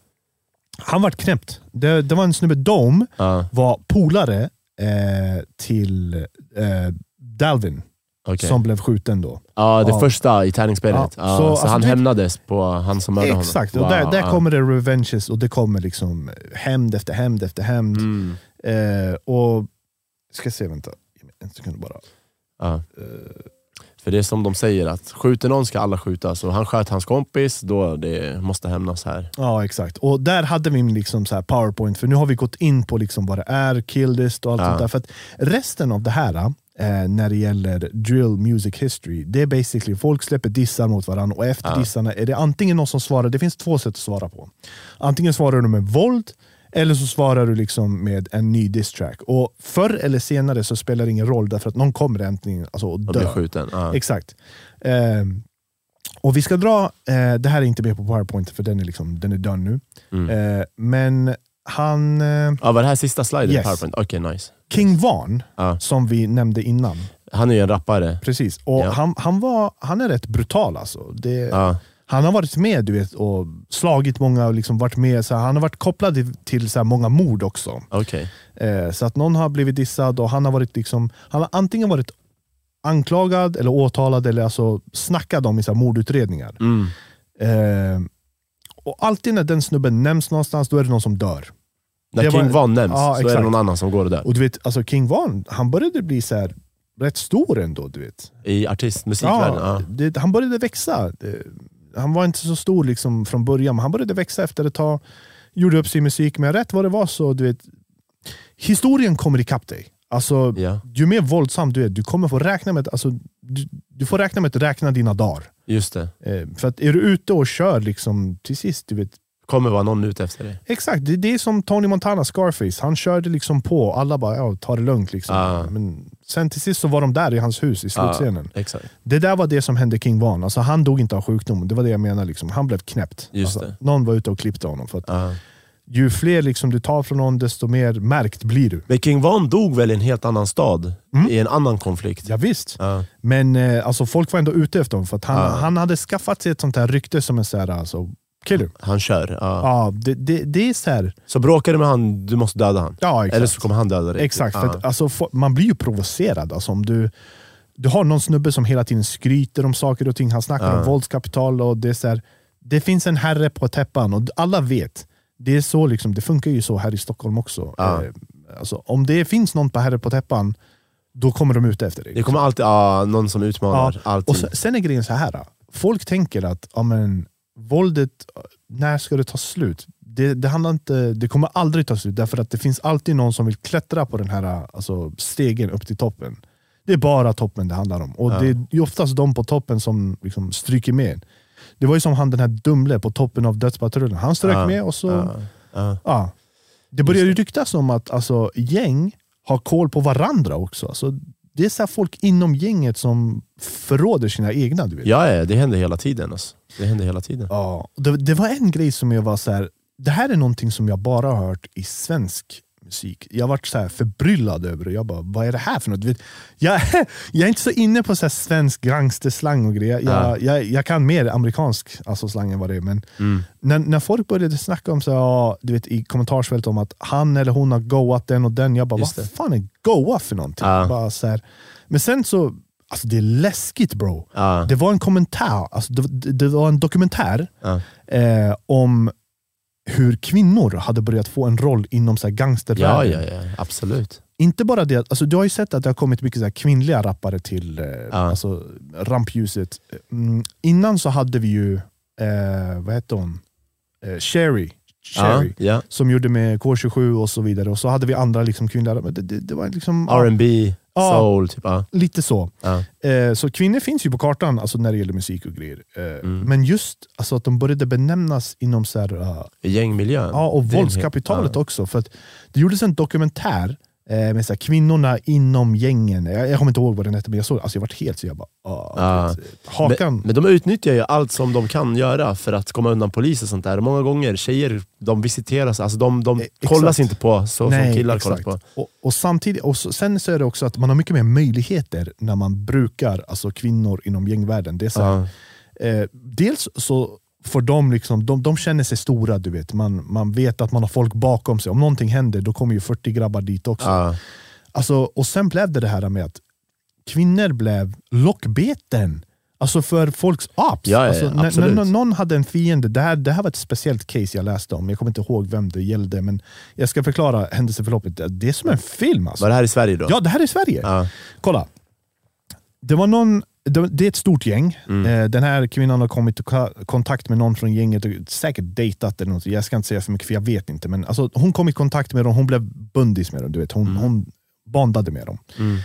han vart knäppt. Det, det var en snubbe, Dome, var polare eh, till eh, Dalvin, okej. som blev skjuten då. ja, det ja. första i tärningsspelet. Ja, Ja, så, så alltså, han det- hämnades på han som mördade honom. Exakt, och där, där kommer det revenges och det kommer liksom hämnd efter hämnd efter hämnd. Mm. Eh, och ska se, vänta. En sekund bara. Ja. För det är som de säger, att skjuter någon ska alla skjuta. Så han sköt hans kompis, då det måste hämnas här. Ja, exakt. Och där hade vi liksom så powerpoint, för nu har vi gått in på liksom vad det är, killlist och allt Ja. sånt där. För resten av det här, eh, när det gäller drill music history, det är basically folk släpper dissar mot varandra och efter Ja. dissarna är det antingen någon som svarar, det finns två sätt att svara på. Antingen svarar du med våld, eller så svarar du liksom med en ny diss-track. Och förr eller senare så spelar det ingen roll, därför att någon kommer äntligen alltså, att dö. skjuten. Ja. Exakt. Ehm, och vi ska dra, eh, det här är inte med på powerpoint för den är, liksom, den är done nu. Mm. Eh, men han, eh, Ja, var det här sista sliden Yes. PowerPoint? Okej, nice. King Van, Ja. som vi nämnde innan, Han är ju en rappare. precis. Och Ja. han, han, var, han är rätt brutal alltså. Det, Ja. Han har varit med du vet, och slagit många, och liksom varit med, så han har varit kopplad till, så här många mord också. Okej. Eh, så att någon har blivit dissad och han har varit liksom, han har antingen varit anklagad eller åtalad eller alltså snackad om i så här mordutredningar. Mm. Eh, och alltid när den snubben nämns någonstans, då är det någon som dör. När Det King var- Von nämns Ja, så är det exakt. någon annan som går dör. Och du vet, alltså King Von, han började bli så rätt stor ändå. Du vet. I artistmusikvärlden. Ja, Ja. det, han började växa. Han var inte så stor liksom från början, men han började växa efter ett tag. Gjorde upp sin musik, men rätt vad det var så, du vet, historien kommer ikapp dig. Alltså, Ja. Ju mer våldsam du är, du kommer få räkna med, alltså, du, du får räkna med att räkna dina dagar. Just det. Eh, för att är du ute och kör liksom, till sist, du vet, kommer vara någon ute efter dig. Exakt, det, det är som Tony Montana, Scarface. Han körde liksom på, alla bara ja, ta det lugnt. Liksom. Ah. Men sen till sist så var de där i hans hus i slutscenen. Exakt. Det där var det som hände King Von. Alltså, han dog inte av sjukdom, det var det jag menade. Liksom. Han blev knäppt. Just alltså. Någon var ute och klippte honom. För att Ja. ju fler liksom, du tar från någon, desto mer märkt blir du. Men King Von dog väl i en helt annan stad? Mm. I en annan konflikt? Ja, visst. Ja. Men eh, alltså, folk var ändå ute efter honom, för att han, Ja. han hade skaffat sig ett sånt här rykte som en så här, alltså, killer. Han kör. Ja. Ja, det, det, det är så här, Så bråkar du med han, du måste döda han. ja exakt. Eller så kommer han döda dig. Exakt, för Ja. att, alltså, man blir ju provocerad. Alltså, om du, du har någon snubbe som hela tiden skryter om saker och ting, han snackar Ja. om våldskapital och det är så här, Det finns en herre på täppan och alla vet. Det, är så liksom, det funkar ju så här i Stockholm också. Ja. Eh, alltså, om det finns någon på herre på täppan, då kommer de ut efter dig. Det kommer alltid ja, någon som utmanar. Alltid. Och sen, sen är grejen så här. Folk tänker att ja, men, våldet, när ska det ta slut? Det, det, handlar inte, det kommer aldrig ta slut, därför att det finns alltid någon som vill klättra på den här alltså, stegen upp till toppen. Det är bara toppen det handlar om. Och Ja. Det är oftast de på toppen som liksom stryker med. Det var ju som han den här Dumle på toppen av Dödspatrullen. Han strök Ja. med och så... ja. Det börjar ju ryktas om att alltså, gäng har koll på varandra också. Alltså, det är så folk inom gänget som förråder sina egna. Du vet. Ja, ja, det händer hela tiden. Alltså. Det händer hela tiden. Ja, det, det var en grej som jag var så här. det här är någonting som jag bara har hört i svensk musik. Jag så här förbryllad över det. Jag bara, vad är det här för något? Vet, jag, (laughs) jag är inte så inne på så svensk gangsterslang och grejer. Jag, Ja. jag, jag kan mer amerikansk alltså, slang än vad det är. Men Mm. när, när folk började snacka om så, ja, du vet, i kommentarsfältet om att han eller hon har goat den och den. Jag bara, Just vad det. fan är goa för någonting? Ja. Bara så här. Men sen så, alltså det är läskigt bro. Ja. Det var en kommentar, alltså det, det, var en dokumentär eh, om hur kvinnor hade börjat få en roll inom så här Ja, gangstervärlden. ja, ja, absolut. Inte bara det, alltså, du har ju sett att det har kommit mycket så kvinnliga rappare till eh, alltså, rampljuset. Mm, innan så hade vi ju, eh, vad hette hon? Eh, Sherry. Ja, Sherry. ja. Som gjorde med K27 och så vidare. Och så hade vi andra liksom kvinnliga, men det, det, det var liksom ja, R&B, Ja. soul, typ. Ja. lite så. Ja. Eh, så kvinnor finns ju på kartan alltså, när det gäller musik och grejer. Eh, Mm. Men just alltså, att de började benämnas inom så här, uh, Gängmiljön. ja, och våldskapitalet också. För att det gjordes en dokumentär med så här, kvinnorna inom gängen. Jag, jag kommer inte ihåg vad den hette, men jag såg alltså, jag var helt så jag bara, ah, vet, hakan. Men, men de utnyttjar ju allt som de kan göra för att komma undan polis och sånt där. Många gånger, tjejer de visiteras, alltså de, de Eh, kollas inte på så som killar kollas på. Och, och samtidigt, och så, sen så är det också att man har mycket mer möjligheter när man brukar alltså, kvinnor inom gängvärlden. Det är så här, Ja. Eh, dels så får de, liksom, de, de känner sig stora, du vet. Man, man vet att man har folk bakom sig. Om någonting händer, då kommer ju 40 grabbar dit också. Ja. Alltså, och sen blev det det här med att kvinnor blev lockbeten. Alltså för folks ops. Ja, ja, alltså, när, när någon hade en fiende, det här, det här var ett speciellt case jag läste om, jag kommer inte ihåg vem det gällde, men jag ska förklara händelseförloppet. Det är som en film. Alltså. Var det här i Sverige då? Ja, det här är Sverige. Ja. Kolla. Det var någon, det, det är ett stort gäng. Mm. Eh, Den här kvinnan har kommit i kontakt med någon från gänget, och säkert dejtat eller något. Jag ska inte säga för mycket för jag vet inte. Men alltså, hon kom i kontakt med dem, hon blev bundis med dem. Du vet. Hon, hon bondade med dem. Mm.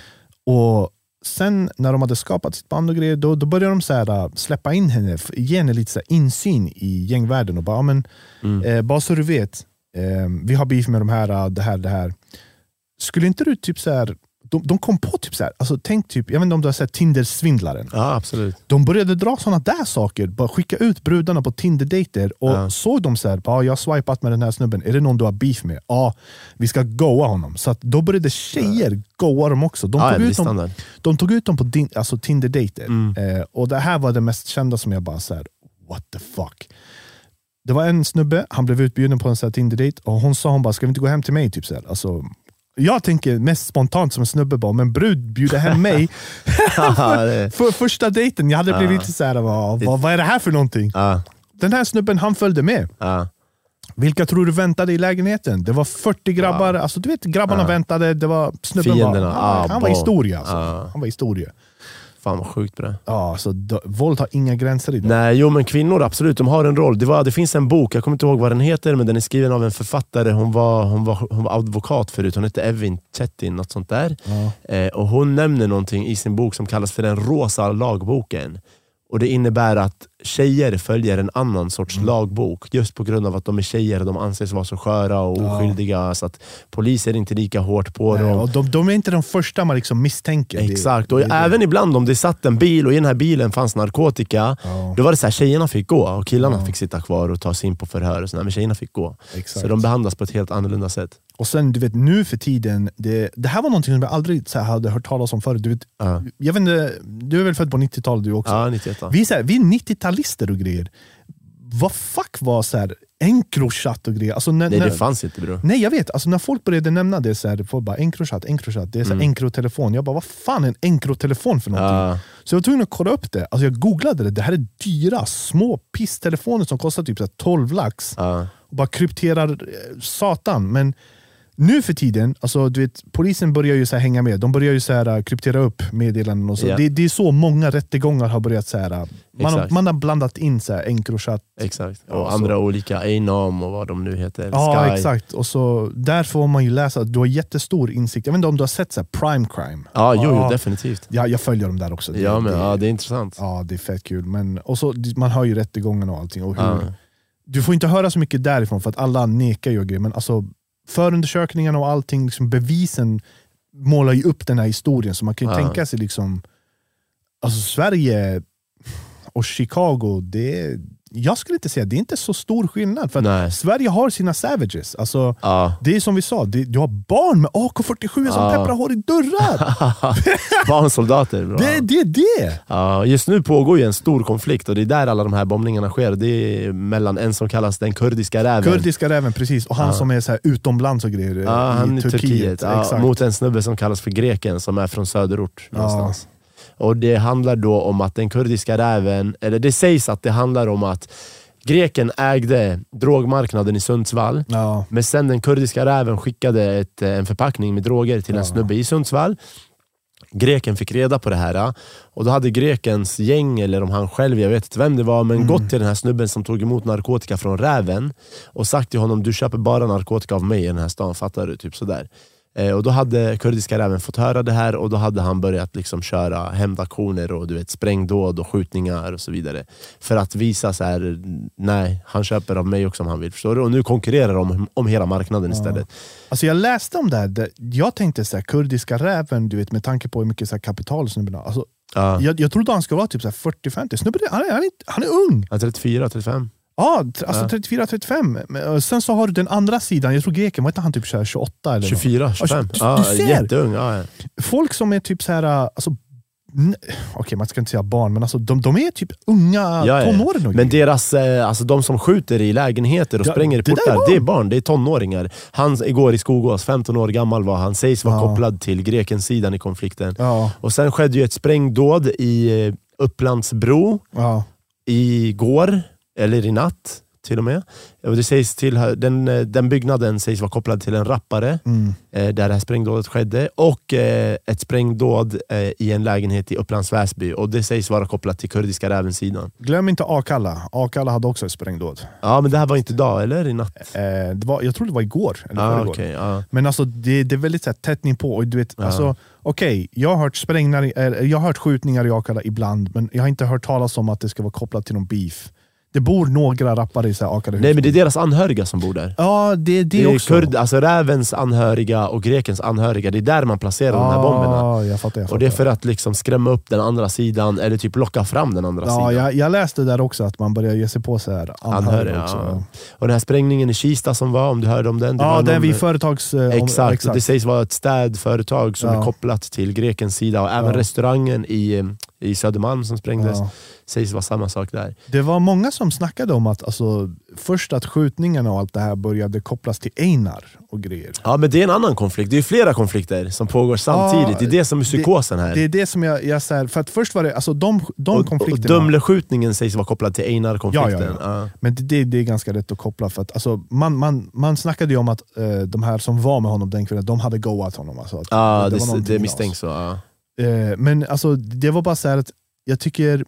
Och Sen när de hade skapat sitt band och grejer, då, då började de så här, äh, släppa in henne, ge henne lite så insyn i gängvärlden. Och bara, men, Mm. eh, bara så du vet, eh, vi har beef med de här, äh, det här, det här. Skulle inte du typ så här, de, de kom på typ så här, alltså tänk typ, jag vet inte om du har sett Tinder-svindlaren. ja, absolut. De började dra sådana där saker, bara skicka ut brudarna på Tinder-dejter och Ja. såg de så här, ja, jag har swipat med den här snubben, är det någon du har beef med? Ja, vi ska goa honom. Så då började tjejer goa dem också. De Ja, tog ut dem de tog ut dem på din, alltså Tinder-dejter. Mm. Eh, och det här var det mest kända som jag bara så här, what the fuck. Det var en snubbe, han blev utbjuden på en Tinder-dejt och hon sa hon bara, ska vi inte gå hem till mig? Typ så här. Alltså, jag tänker mest spontant som en snubbe bara, men brud bjuder hem mig (laughs) för första dejten. Jag hade blivit lite så här, vad, vad, vad är det här för någonting? Den här snubben han följde med. Vilka tror du väntade i lägenheten? Det var 40 grabbar, alltså du vet grabbarna väntade, det var snubben Fienderna, var, han, ah, han var historia. Alltså. Han var historia. Fan vad sjukt bra. Ja, alltså, d- våld har inga gränser idag. Nej, jo men kvinnor absolut, de har en roll. Det, var, det finns en bok, jag kommer inte ihåg vad den heter, men den är skriven av en författare. Hon var, hon var, hon var advokat förut, hon hette Evin Chettin, något sånt där. Ja. Eh, och Hon nämner någonting i sin bok som kallas för den rosa lagboken. Och Det innebär att tjejer följer en annan sorts Mm. lagbok. Just på grund av att de är tjejer och de anses vara så sköra och Ja. oskyldiga. Så att poliser är inte lika hårt på Nej, dem. och de, de är inte de första man liksom misstänker. Det- Exakt, och det det. även ibland om det satt en bil och i den här bilen fanns narkotika, Ja. då var det så här, tjejerna fick gå och killarna Ja. fick sitta kvar och ta sig in på förhör. Och så men tjejerna fick gå. Exakt. Så de behandlas på ett helt annorlunda sätt. Och sen du vet nu för tiden, det, det här var någonting som jag aldrig så här, hade hört talas om förut. Du, vet, Ja, jag vet inte, du är väl född på 90-talet du också? ja 91 Vi så här, vi är 90-talister och grejer. Vad fuck var så här, Encrochat och grejer? Alltså, när, Nej när, det fanns inte bror. Nej jag vet, alltså, när folk började nämna det, så här, folk bara Encrochat, Encrochat, det är så här, Mm. Encrotelefon. Jag bara, vad fan är en Encrotelefon för någonting? Ja, Så jag var tvungen att kolla upp det. Alltså, jag googlade det, det här är dyra, små pisstelefoner som kostar typ så här 12 lax. ja, och bara krypterar eh, satan. Men nu för tiden, alltså, du vet, polisen börjar ju så hänga med. De börjar ju så här, eh, kryptera upp meddelanden. Och så. Ja. Det, det är så många rättegångar har börjat. Så här, eh, man, har, man har blandat in så här, Encrochat. exakt. Och så. andra olika, Einom och vad de nu heter. Ja, Sky. exakt. Och så, där får man ju läsa att du har jättestor insikt. Jag vet inte om du har sett så Prime Crime? Ja, jo, jo Ja. definitivt. Ja, jag följer dem där också. Det- Ja, men, det, ja, det är intressant. ja, det är fett kul. Men, och så, man hör ju rättegången och allting. Och hur, Ja. Du får inte höra så mycket därifrån för att alla nekar ju och grejer, men alltså förundersökningarna och allting, liksom bevisen målar ju upp den här historien. Så man kan ju Ja. tänka sig liksom alltså Sverige och Chicago, det jag skulle inte säga det är inte så stor skillnad. För. Sverige har sina savages. Alltså, Ja. det är som vi sa, det, du har barn med AK47 som Ja. pepprar hål i dörrar. (laughs) Barnsoldater. Bra. Det, det är det! Ja, just nu pågår ju en stor konflikt och det är där alla de här bombningarna sker. Det är mellan en som kallas den kurdiska räven. Kurdiska räven, precis. Och han som är så här utomlands och grejer han i Turkiet. Turkiet. Mot en snubbe som kallas för greken som är från söderort. Någonstans. Och Det handlar då om att den kurdiska räven, eller det sägs att det handlar om att greken ägde drogmarknaden i Sundsvall. Ja. Men sen den kurdiska räven skickade ett, eh, en förpackning med droger till en Ja. snubbe i Sundsvall. Greken fick reda på det här och då hade grekens gäng, eller om han själv, jag vet inte vem det var, men Mm. gått till den här snubben som tog emot narkotika från räven och sagt till honom du köper bara narkotika av mig i den här stan, fattar du? Typ sådär. Eh, och Då hade kurdiska räven fått höra det här och då hade han börjat liksom köra hämndaktioner och du vet, sprängdåd och skjutningar och så vidare. För att visa så här, nej, han köper av mig också om han vill. Förstår du? Och nu konkurrerar de om, om hela marknaden istället. Alltså jag läste om det här, jag tänkte så här, kurdiska räven, du vet, med tanke på hur mycket så här, kapital snubben har. Alltså, Ja. jag, jag trodde han skulle vara typ så här 40-50, snubben han är, han, är, han är ung! Ja, 34, 35. Ja, alltså Ja. 34-35. Men, och Sen så har du den andra sidan, jag tror greken, var inte han typ så här 28 eller något? 24, 25. du- Ja, du ser. jätteung. Ja, ja. Folk som är typ så här, alltså, n- okej man ska inte säga barn, men alltså, de, de är typ unga Ja, ja. tonåren. och Men deras, eh, alltså de som skjuter i lägenheter och Ja, spränger i det portar, barn. det är barn, det är tonåringar. Han igår i Skogås, 15 år gammal var han, sägs vara Ja. kopplad till grekens sidan i konflikten. Ja, Och Sen skedde ju ett sprängdåd i eh, Upplandsbro ja. igår, eller i natt till och med. Och det sägs till, den, eh, den byggnaden sägs vara kopplad till en rappare Mm. eh, där det här sprängdådet skedde och eh, ett sprängdåd eh, i en lägenhet i Upplands Väsby och det sägs vara kopplat till kurdiska rävens sidan. Glöm inte Akalla, Akalla hade också ett sprängdåd. Ja men det här var inte idag eller i natt? Eh, det var, jag tror det var igår. Eller Ah, okay, ja. Men alltså, det, det är väldigt så här, tätt på. Och du vet, Ja. alltså, Okej, jag, har hört sprängningar i- eller, jag har hört skjutningar i Akalla ibland, men jag har inte hört talas om att det ska vara kopplat till någon beef. Det bor några rappare i så här Akalla Nej men det är deras anhöriga som bor där. Ja, det, det, Det är också. kurd, alltså rävens anhöriga och grekens anhöriga, det är där man placerar de här bomberna. Ja, jag fattar. Jag fattar. Och det är för att liksom skrämma upp den andra sidan eller typ locka fram den andra ja, sidan. jag, jag läste där också att man börjar ge sig på så här anhöriga, Anhöriga, också. ja. Och den här sprängningen i Kista som var, om du hörde om den? Det Ja, den vid företags... eh, Exakt, och det sägs vara ett städföretag som Ja. är kopplat till grekens sida och även restaurangen i, i Södermalm som sprängdes Ja. sägs vara samma sak där. Det var många som snackade om att alltså, först att skjutningarna och allt det här började kopplas till Einar och grejer. Ja men det är en annan konflikt, det är flera konflikter som pågår samtidigt. det är det som är psykosen här. Det är det som jag, jag säger, för att först var det, alltså de, de och, och konflikterna, Dumleskjutningen sägs vara kopplad till Einar-konflikten. Ja, ja, Ja. men det, det, det är ganska lätt att koppla för att alltså, man, man, man snackade ju om att eh, de här som var med honom den kvällen, de hade goat honom. Alltså, att Ja, det, det, knas. misstänks så. Ja. Eh, men alltså, det var bara så här att jag tycker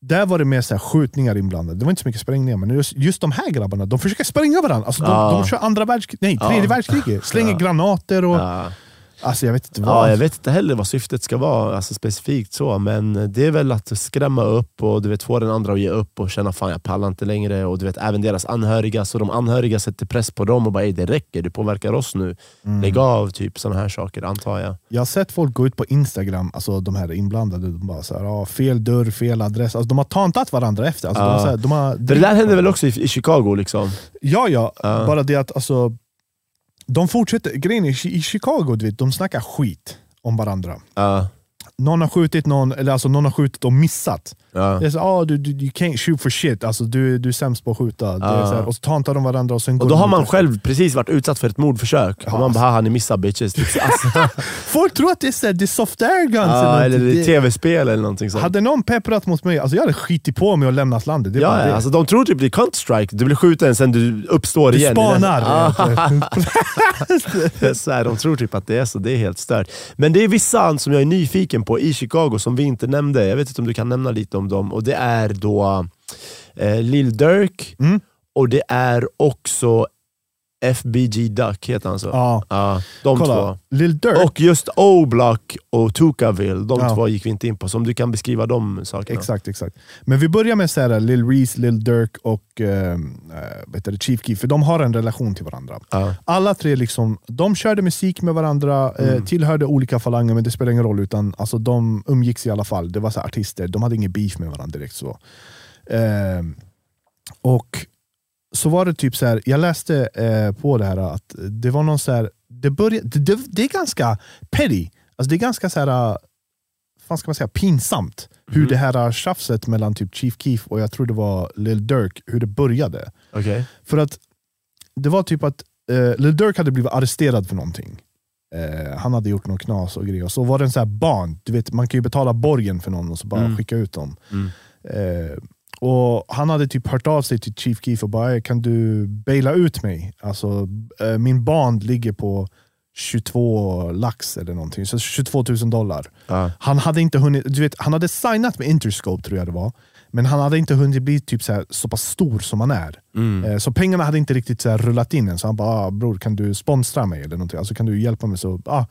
där var det mer så här skjutningar inblandade. Det var inte så mycket sprängningar, men just, just de här grabbarna, de försöker spränga varandra. Alltså, de, Ja. de kör andra världskriget, nej, tredje Ja. världskriget. Slänger Ja. granater och... Ja. Alltså jag vet inte vad. Ja, jag vet inte heller vad syftet ska vara alltså specifikt så, men det är väl att skrämma upp och du vet, få den andra att ge upp och känna fan jag pallar inte längre. Och du vet, även deras anhöriga, så de anhöriga sätter press på dem och bara det räcker, du påverkar oss nu. Mm. Lägg av, typ sådana här saker antar jag. Jag har sett folk gå ut på Instagram, alltså de här inblandade, de bara så här, ah, fel dörr, fel adress. Alltså, de har tantat varandra efter. Alltså, de har, Ja. här, de har, det där hände väl också i, i Chicago? liksom? Ja, ja. Ja. Bara det att alltså, de fortsätter. Grejen är, i Chicago, du vet, de snackar skit om varandra. Ja, Någon har skjutit någon, eller alltså någon har skjutit och missat. Ja. Det är så, ah, du, du, you can't shoot for shit, alltså, du, du är sämst på att skjuta. Det är Ja. så här, och så tantar de varandra och sen Och går då de har man själv precis varit utsatt för ett mordförsök. Ja, och man bara haha ni missar bitches. Alltså, (laughs) Folk tror att det är, så här, det är soft air guns. ja, eller är tv-spel eller någonting sånt. Hade någon pepprat mot mig, alltså jag hade skitit på mig och lämnat landet. Det Ja, ja, alltså, de tror typ det är Counter-Strike, du blir skjuten sen du uppstår du igen. spanar. Ja. (laughs) Det är (laughs) så här, de tror typ att det är så, det är helt stört. Men det är vissa som jag är nyfiken på i Chicago som vi inte nämnde, jag vet inte om du kan nämna lite om dem. Och Det är då eh, Lil Durk, Mm. och det är också FBG Duck, heter han så? Ja. Ja, de två. Kolla, Lil Durk, Och just O-Block och Tukaville, de Ja. två gick vi inte in på. Så om du kan beskriva de sakerna. Exakt, exakt. Men vi börjar med så här, Lil Reese, Lil Durk och eh, eh, det, Chief Keef, för de har en relation till varandra. Ja. Alla tre liksom, de körde musik med varandra, eh, Mm. tillhörde olika falanger, men det spelar ingen roll. utan alltså, De umgicks i alla fall. Det var så här, artister, de hade ingen beef med varandra direkt. så. Eh, och så var det typ så här, jag läste eh, på det här att det var någon så här, det, började, det, det, det är ganska petty. Alltså det är ganska så här, vad ska man säga, pinsamt hur Mhm. det här tjafset mellan typ Chief Keef och jag tror det var Lil Durk, hur det började. Okej. För att det var typ att eh, Lil Durk hade blivit arresterad för någonting. Eh, han hade gjort någon knas och grejer. Och så var det en sån här band, du vet, man kan ju betala borgen för någon och så bara Mm. skicka ut dem. Mm. Eh, och Han hade typ hört av sig till Chief Keef och bara kan du baila ut mig? Alltså, eh, min band ligger på 22 lax eller någonting, så 22 000 dollar. Ja. Han hade inte hunnit, du vet, han hade signat med Interscope tror jag det var, men han hade inte hunnit bli typ så, här, så pass stor som han är. Mm. Eh, Så pengarna hade inte riktigt så rullat in än, så han bara ah, “bror kan du sponsra mig?” eller någonting? Alltså, kan du hjälpa mig? Så, ah.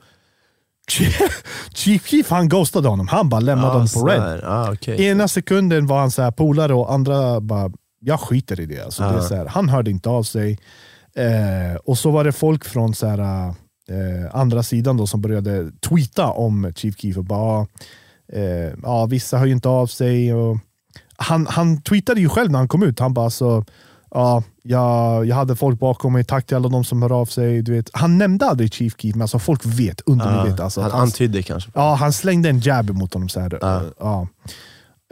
Chief Keef han ghostade honom, han bara lämnade honom på red. Ah, okej. Ena sekunden var han så här polare och andra bara, jag skiter i det. Alltså, det är Ja. så här, han hörde inte av sig. Eh, och så var det folk från så här, eh, andra sidan då som började tweeta om Chief Keef och bara, eh, ja, vissa hör ju inte av sig. Och han, han tweetade ju själv när han kom ut, han bara så, ja, jag, jag hade folk bakom mig, tack till alla de som hör av sig. Du vet. Han nämnde aldrig Chief Keef, men alltså, folk vet undermedvetet. Ja, Alltså, han han- antydde kanske. Ja, han slängde en jab mot honom. Så här. Ja. Ja.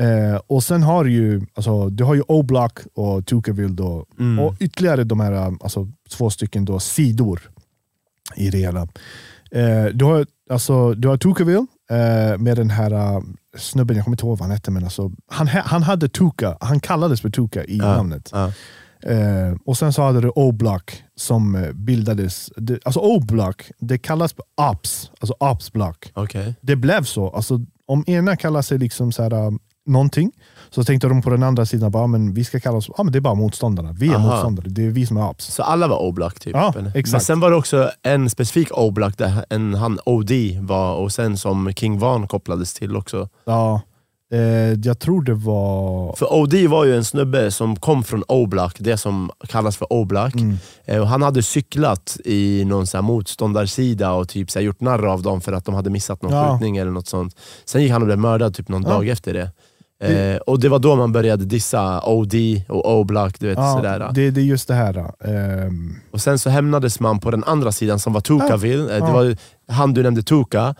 Eh, och sen har du ju, alltså, du har ju O-Block och Tukaville då, Mm. och ytterligare de här alltså, två stycken då, sidor i det hela. Eh, du har, alltså, du har Tukaville eh, med den här eh, snubben, jag kommer inte ihåg vad han hette, men alltså, han, ha- han hade Tuka, han kallades för Tuka i Ja, namnet. ja. Eh, och sen så hade du O-Block som eh, bildades, det, alltså O-Block, det kallas Ops, alltså Ops-block Okej. det blev så. Alltså, om ena kallar sig liksom så här, um, någonting, så tänkte de på den andra sidan bara, men vi ska kalla oss, ja, men det är bara motståndarna. Vi är Aha. motståndare, det är vi som är apps. Så alla var O-Block typ? Ja, exakt. Men sen var det också en specifik O-Block där en, han OD var och sen som King Van kopplades till också. Ja, jag tror det var... För OD var ju en snubbe som kom från O-Block, det som kallas för O-Block. Mm. Eh, och Han hade cyklat i någon så här motståndarsida och typ så gjort narr av dem för att de hade missat någon Ja. skjutning eller något sånt. Sen gick han och blev mördad typ någon Ja. dag efter det. Det- Eh, och det var då man började dissa OD och O-Block. Du vet, Ja, sådär. det, det är just det här. ehm, Och sen så hämnades man på den andra sidan som var Tukaville. Eh, Ja. Det var han du nämnde, Tuka.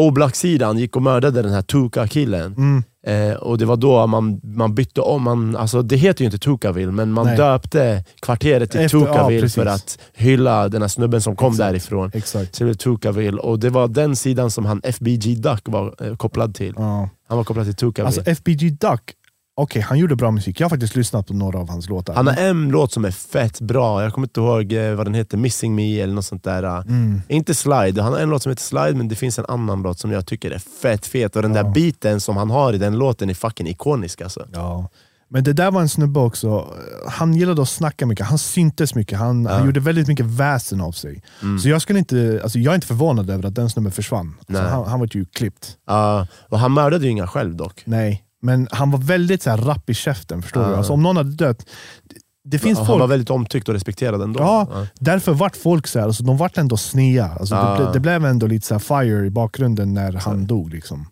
Ja. O-Block-sidan gick och mördade den här Tuka-killen. Mm. Eh, och det var då man, man bytte om, man, alltså det heter ju inte Tukaville, men man Nej. döpte kvarteret till Efter- ja, Tukaville precis. för att hylla den här snubben som kom Exakt. därifrån. Exakt. Så det blev Tukaville, och det var den sidan som han FBG Duck var eh, kopplad till. Ja. Han var kopplad till Tukaville. Alltså FBG Duck, okej han gjorde bra musik. Jag har faktiskt lyssnat på några av hans låtar. han har en låt som är fett bra, jag kommer inte ihåg eh, vad den heter, Missing Me eller något sånt där. Mm. Inte Slide, han har en låt som heter Slide men det finns en annan låt som jag tycker är fett fet och den Ja. där biten som han har i den låten är fucking ikonisk alltså. Ja. Men det där var en snubbe också, han gillade att snacka mycket, han syntes mycket, han, Ja. han gjorde väldigt mycket väsen av sig. Mm. Så jag, skulle inte, alltså jag är inte förvånad över att den snubben försvann. Alltså han, han var ju klippt. Ja, och han mördade ju inga själv dock. Nej, men han var väldigt så här, rapp i käften. Förstår Ja. du? Alltså, om någon hade dött, det finns han folk var väldigt omtyckt och respekterad ändå. Ja, därför vart folk så här, alltså, de vart ändå snea. Alltså, Ah. det, ble, det blev ändå lite så fire i bakgrunden när han dog. Liksom.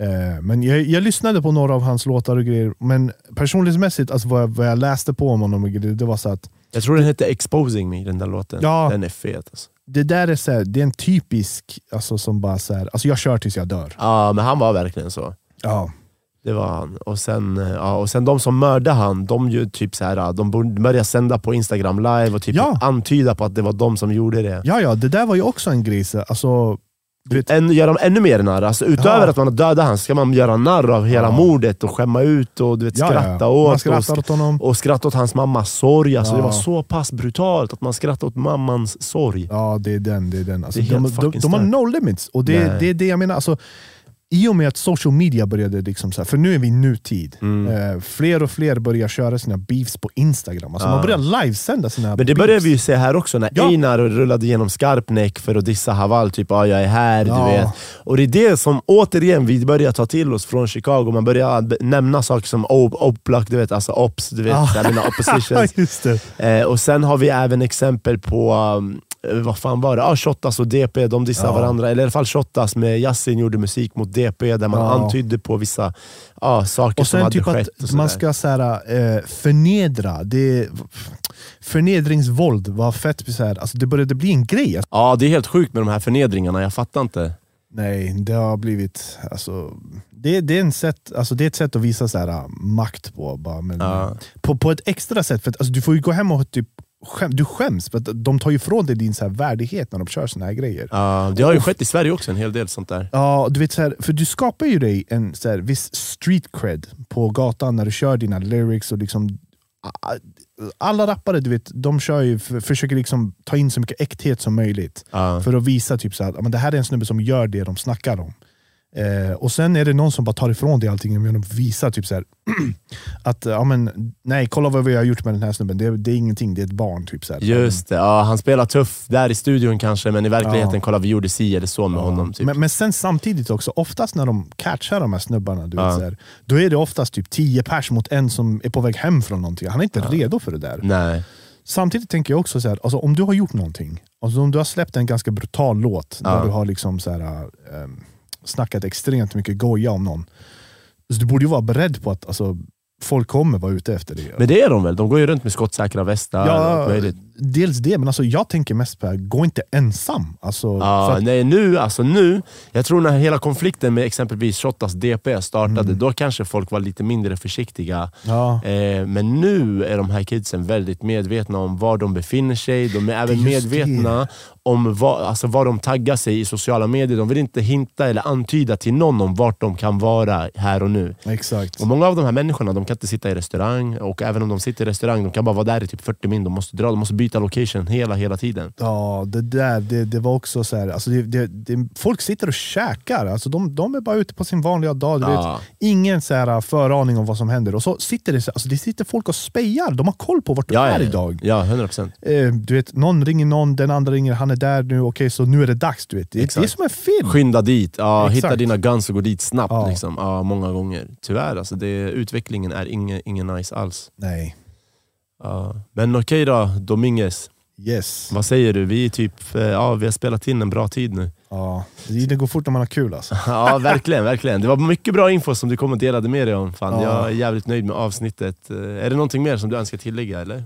Eh, men jag, jag lyssnade på några av hans låtar och grejer, men personlighetsmässigt, alltså, vad, jag, vad jag läste på om honom, och grejer, det var så att Jag tror den hette Exposing Me, den där låten. Ja. Den är fet. Alltså. det där är, så här, det är en typisk, alltså, som bara så här, alltså jag kör tills jag dör. Ja, men han var verkligen så. Ja. Det var han. Och sen, ja, och sen de som mördade han, de, ju typ så här, de började sända på Instagram live och typ Ja. antyda på att det var de som gjorde det. ja, ja, det där var ju också en grej. så- Alltså, vet, Än, gör de ännu mer narr. Alltså, utöver Ja. att man har dödat han ska man göra narr av hela Ja. mordet och skämma ut och du vet, skratta åt. Och, åt honom. och skratta åt hans mammas sorg. Alltså. Det var så pass brutalt att man skrattade åt mammans sorg. Ja, det är den. Det är den. Alltså, Det är de, de, fucking de har no limits. Och det, Nej. det är det jag menar. Alltså, I och med att social media började, liksom så här, för nu är vi i nutid. Mm. Eh, fler och fler börjar köra sina beefs på Instagram. Alltså, Ja. Man börjar livesända sina Men det beefs. började vi ju se här också, när Ja. Einar rullade genom Skarpnäck för att dissa Haval, typ ah, jag är här, Ja. du vet. Och det är det som återigen vi börjar ta till oss från Chicago, man börjar nämna saker som Oplak, du vet, alltså Ops, du vet, Ja. menar (laughs) oppositions. Eh, och sen har vi även exempel på, um, vad fan var det? Ah, Shottaz och DP, de dissar Ja. varandra. Eller i alla fall Shottaz med Yasin gjorde musik mot DP, där man Ja. antydde på vissa ah, saker Och som sen hade typ skett. att man ska så här, eh, förnedra. Det, förnedringsvåld var fett så här, alltså det började bli en grej. Ja, det är helt sjukt med de här förnedringarna, jag fattar inte. nej, det har blivit... Alltså, det, det, är en sätt, alltså det är ett sätt att visa så här, ah, makt på. Bara, men, Ja. på, på ett extra sätt. För att, alltså, du får ju gå hem och typ, skäm, du skäms, för att de tar ju ifrån dig din så värdighet när de kör såna här grejer. Ja, det har ju skett i Sverige också, en hel del sånt där. Ja, du vet så här, för du skapar ju dig en så här, viss street cred på gatan när du kör dina lyrics. och liksom Alla rappare du vet, de kör ju, för, försöker liksom ta in så mycket äkthet som möjligt. Ja. För att visa typ så men det här är en snubbe som gör det de snackar om. Eh, och sen är det någon som bara tar ifrån dig allting genom att visa typ så här, (clears throat) att ja, men, nej, kolla vad vi har gjort med den här snubben. Det, är- det är ingenting, det är ett barn. Typ så här. Just det, ja, han spelar tuff där i studion kanske, men i verkligheten, Ja. kolla vi gjorde si eller så med Ja. honom. Typ. Men, men sen samtidigt också, oftast när de catchar de här snubbarna, du Ja. vet, så här, då är det oftast typ 10 pers mot en som är på väg hem från någonting. Han är inte redo för det där. Nej. Samtidigt tänker jag också så här, alltså, om du har gjort någonting, alltså, om du har släppt en ganska brutal låt, där du har liksom så här, ähm, snackat extremt mycket goja om någon. Så du borde ju vara beredd på att alltså, folk kommer vara ute efter dig. Men det är de väl? De går ju runt med skottsäkra västar ja, möjligt. dels det, men alltså, jag tänker mest på, gå inte ensam. Alltså, Ja, att, nej, nu, alltså nu, jag tror när hela konflikten med exempelvis Shottaz DP startade, Mm. då kanske folk var lite mindre försiktiga. ja. Eh, men nu är de här kidsen väldigt medvetna om var de befinner sig. De är även just medvetna om vad, alltså var de taggar sig i sociala medier. De vill inte hinta eller antyda till någon om vart de kan vara här och nu. Exakt. Och Många av de här människorna de kan inte sitta i restaurang, och även om de sitter i restaurang, de kan bara vara där i typ 40 min. De måste dra, de måste byta location hela, hela tiden. Ja, det där det, det var också så här, alltså det, det, det, folk sitter och käkar, alltså de, de är bara ute på sin vanliga dag. Du Ja. vet, ingen så här föraning om vad som händer. Och så sitter det, så- alltså det sitter folk och spejar, de har koll på vart du Ja, är ja, idag. ja, 100%. Eh, du vet, någon ringer någon, den andra ringer, han är där nu, okej så nu är det dags. Du vet. Det, det är som en film. Skynda dit, ja, Exakt. hitta dina guns och gå dit snabbt. Liksom. Många gånger. Tyvärr, alltså, det, utvecklingen är ingen, ingen nice alls. Nej. Ja. Men okej då, Dominguez. Yes. Vad säger du? Vi, är typ, eh, ja, vi har spelat in en bra tid nu. Ja, det går fort när man har kul alltså. (laughs) Ja, verkligen. verkligen. Det var mycket bra info som du kom och delade med dig om. Fan, Ja. Jag är jävligt nöjd med avsnittet. Eh, Är det någonting mer som du önskar tillägga? Eller?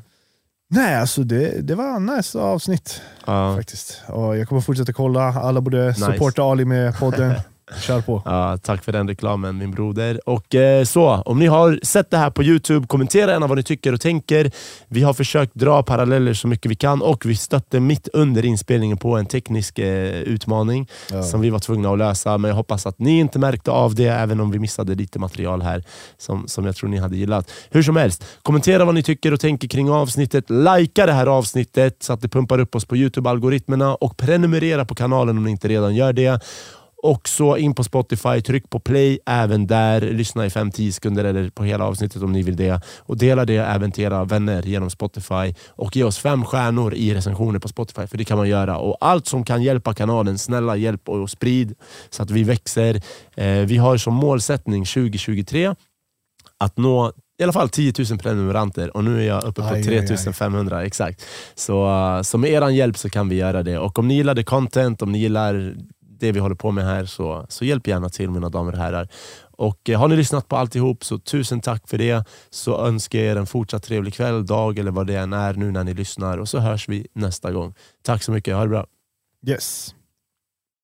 Nej, alltså det, det var en nice avsnitt Ja. faktiskt. Och jag kommer fortsätta kolla, alla borde supporta Ali med podden. (laughs) Kör på. Ja, tack för den reklamen min broder. Och eh, så, Om ni har sett det här på Youtube, kommentera gärna vad ni tycker och tänker. Vi har försökt dra paralleller så mycket vi kan och vi stötte mitt under inspelningen på en teknisk eh, utmaning Ja. som vi var tvungna att lösa. Men jag hoppas att ni inte märkte av det, även om vi missade lite material här som, som jag tror ni hade gillat. Hur som helst, kommentera vad ni tycker och tänker kring avsnittet. Likea det här avsnittet så att det pumpar upp oss på Youtube-algoritmerna och prenumerera på kanalen om ni inte redan gör det. Och så in på Spotify, tryck på play även där. Lyssna i 5-10 sekunder eller på hela avsnittet om ni vill det. Och dela det även till era vänner genom Spotify. Och ge oss fem stjärnor i recensioner på Spotify, för det kan man göra. Och allt som kan hjälpa kanalen, snälla hjälp och sprid så att vi växer. Eh, vi har som målsättning 2023 att nå i alla fall 10 000 prenumeranter och nu är jag uppe på Aj, 3500. Exakt. Så, uh, så med er hjälp så kan vi göra det. Och om ni gillar det content, om ni gillar det vi håller på med här, så, så hjälp gärna till mina damer och herrar. Och eh, Har ni lyssnat på alltihop så tusen tack för det. Så önskar jag er en fortsatt trevlig kväll, dag eller vad det än är nu när ni lyssnar. Och så hörs vi nästa gång. Tack så mycket, ha det bra. Yes.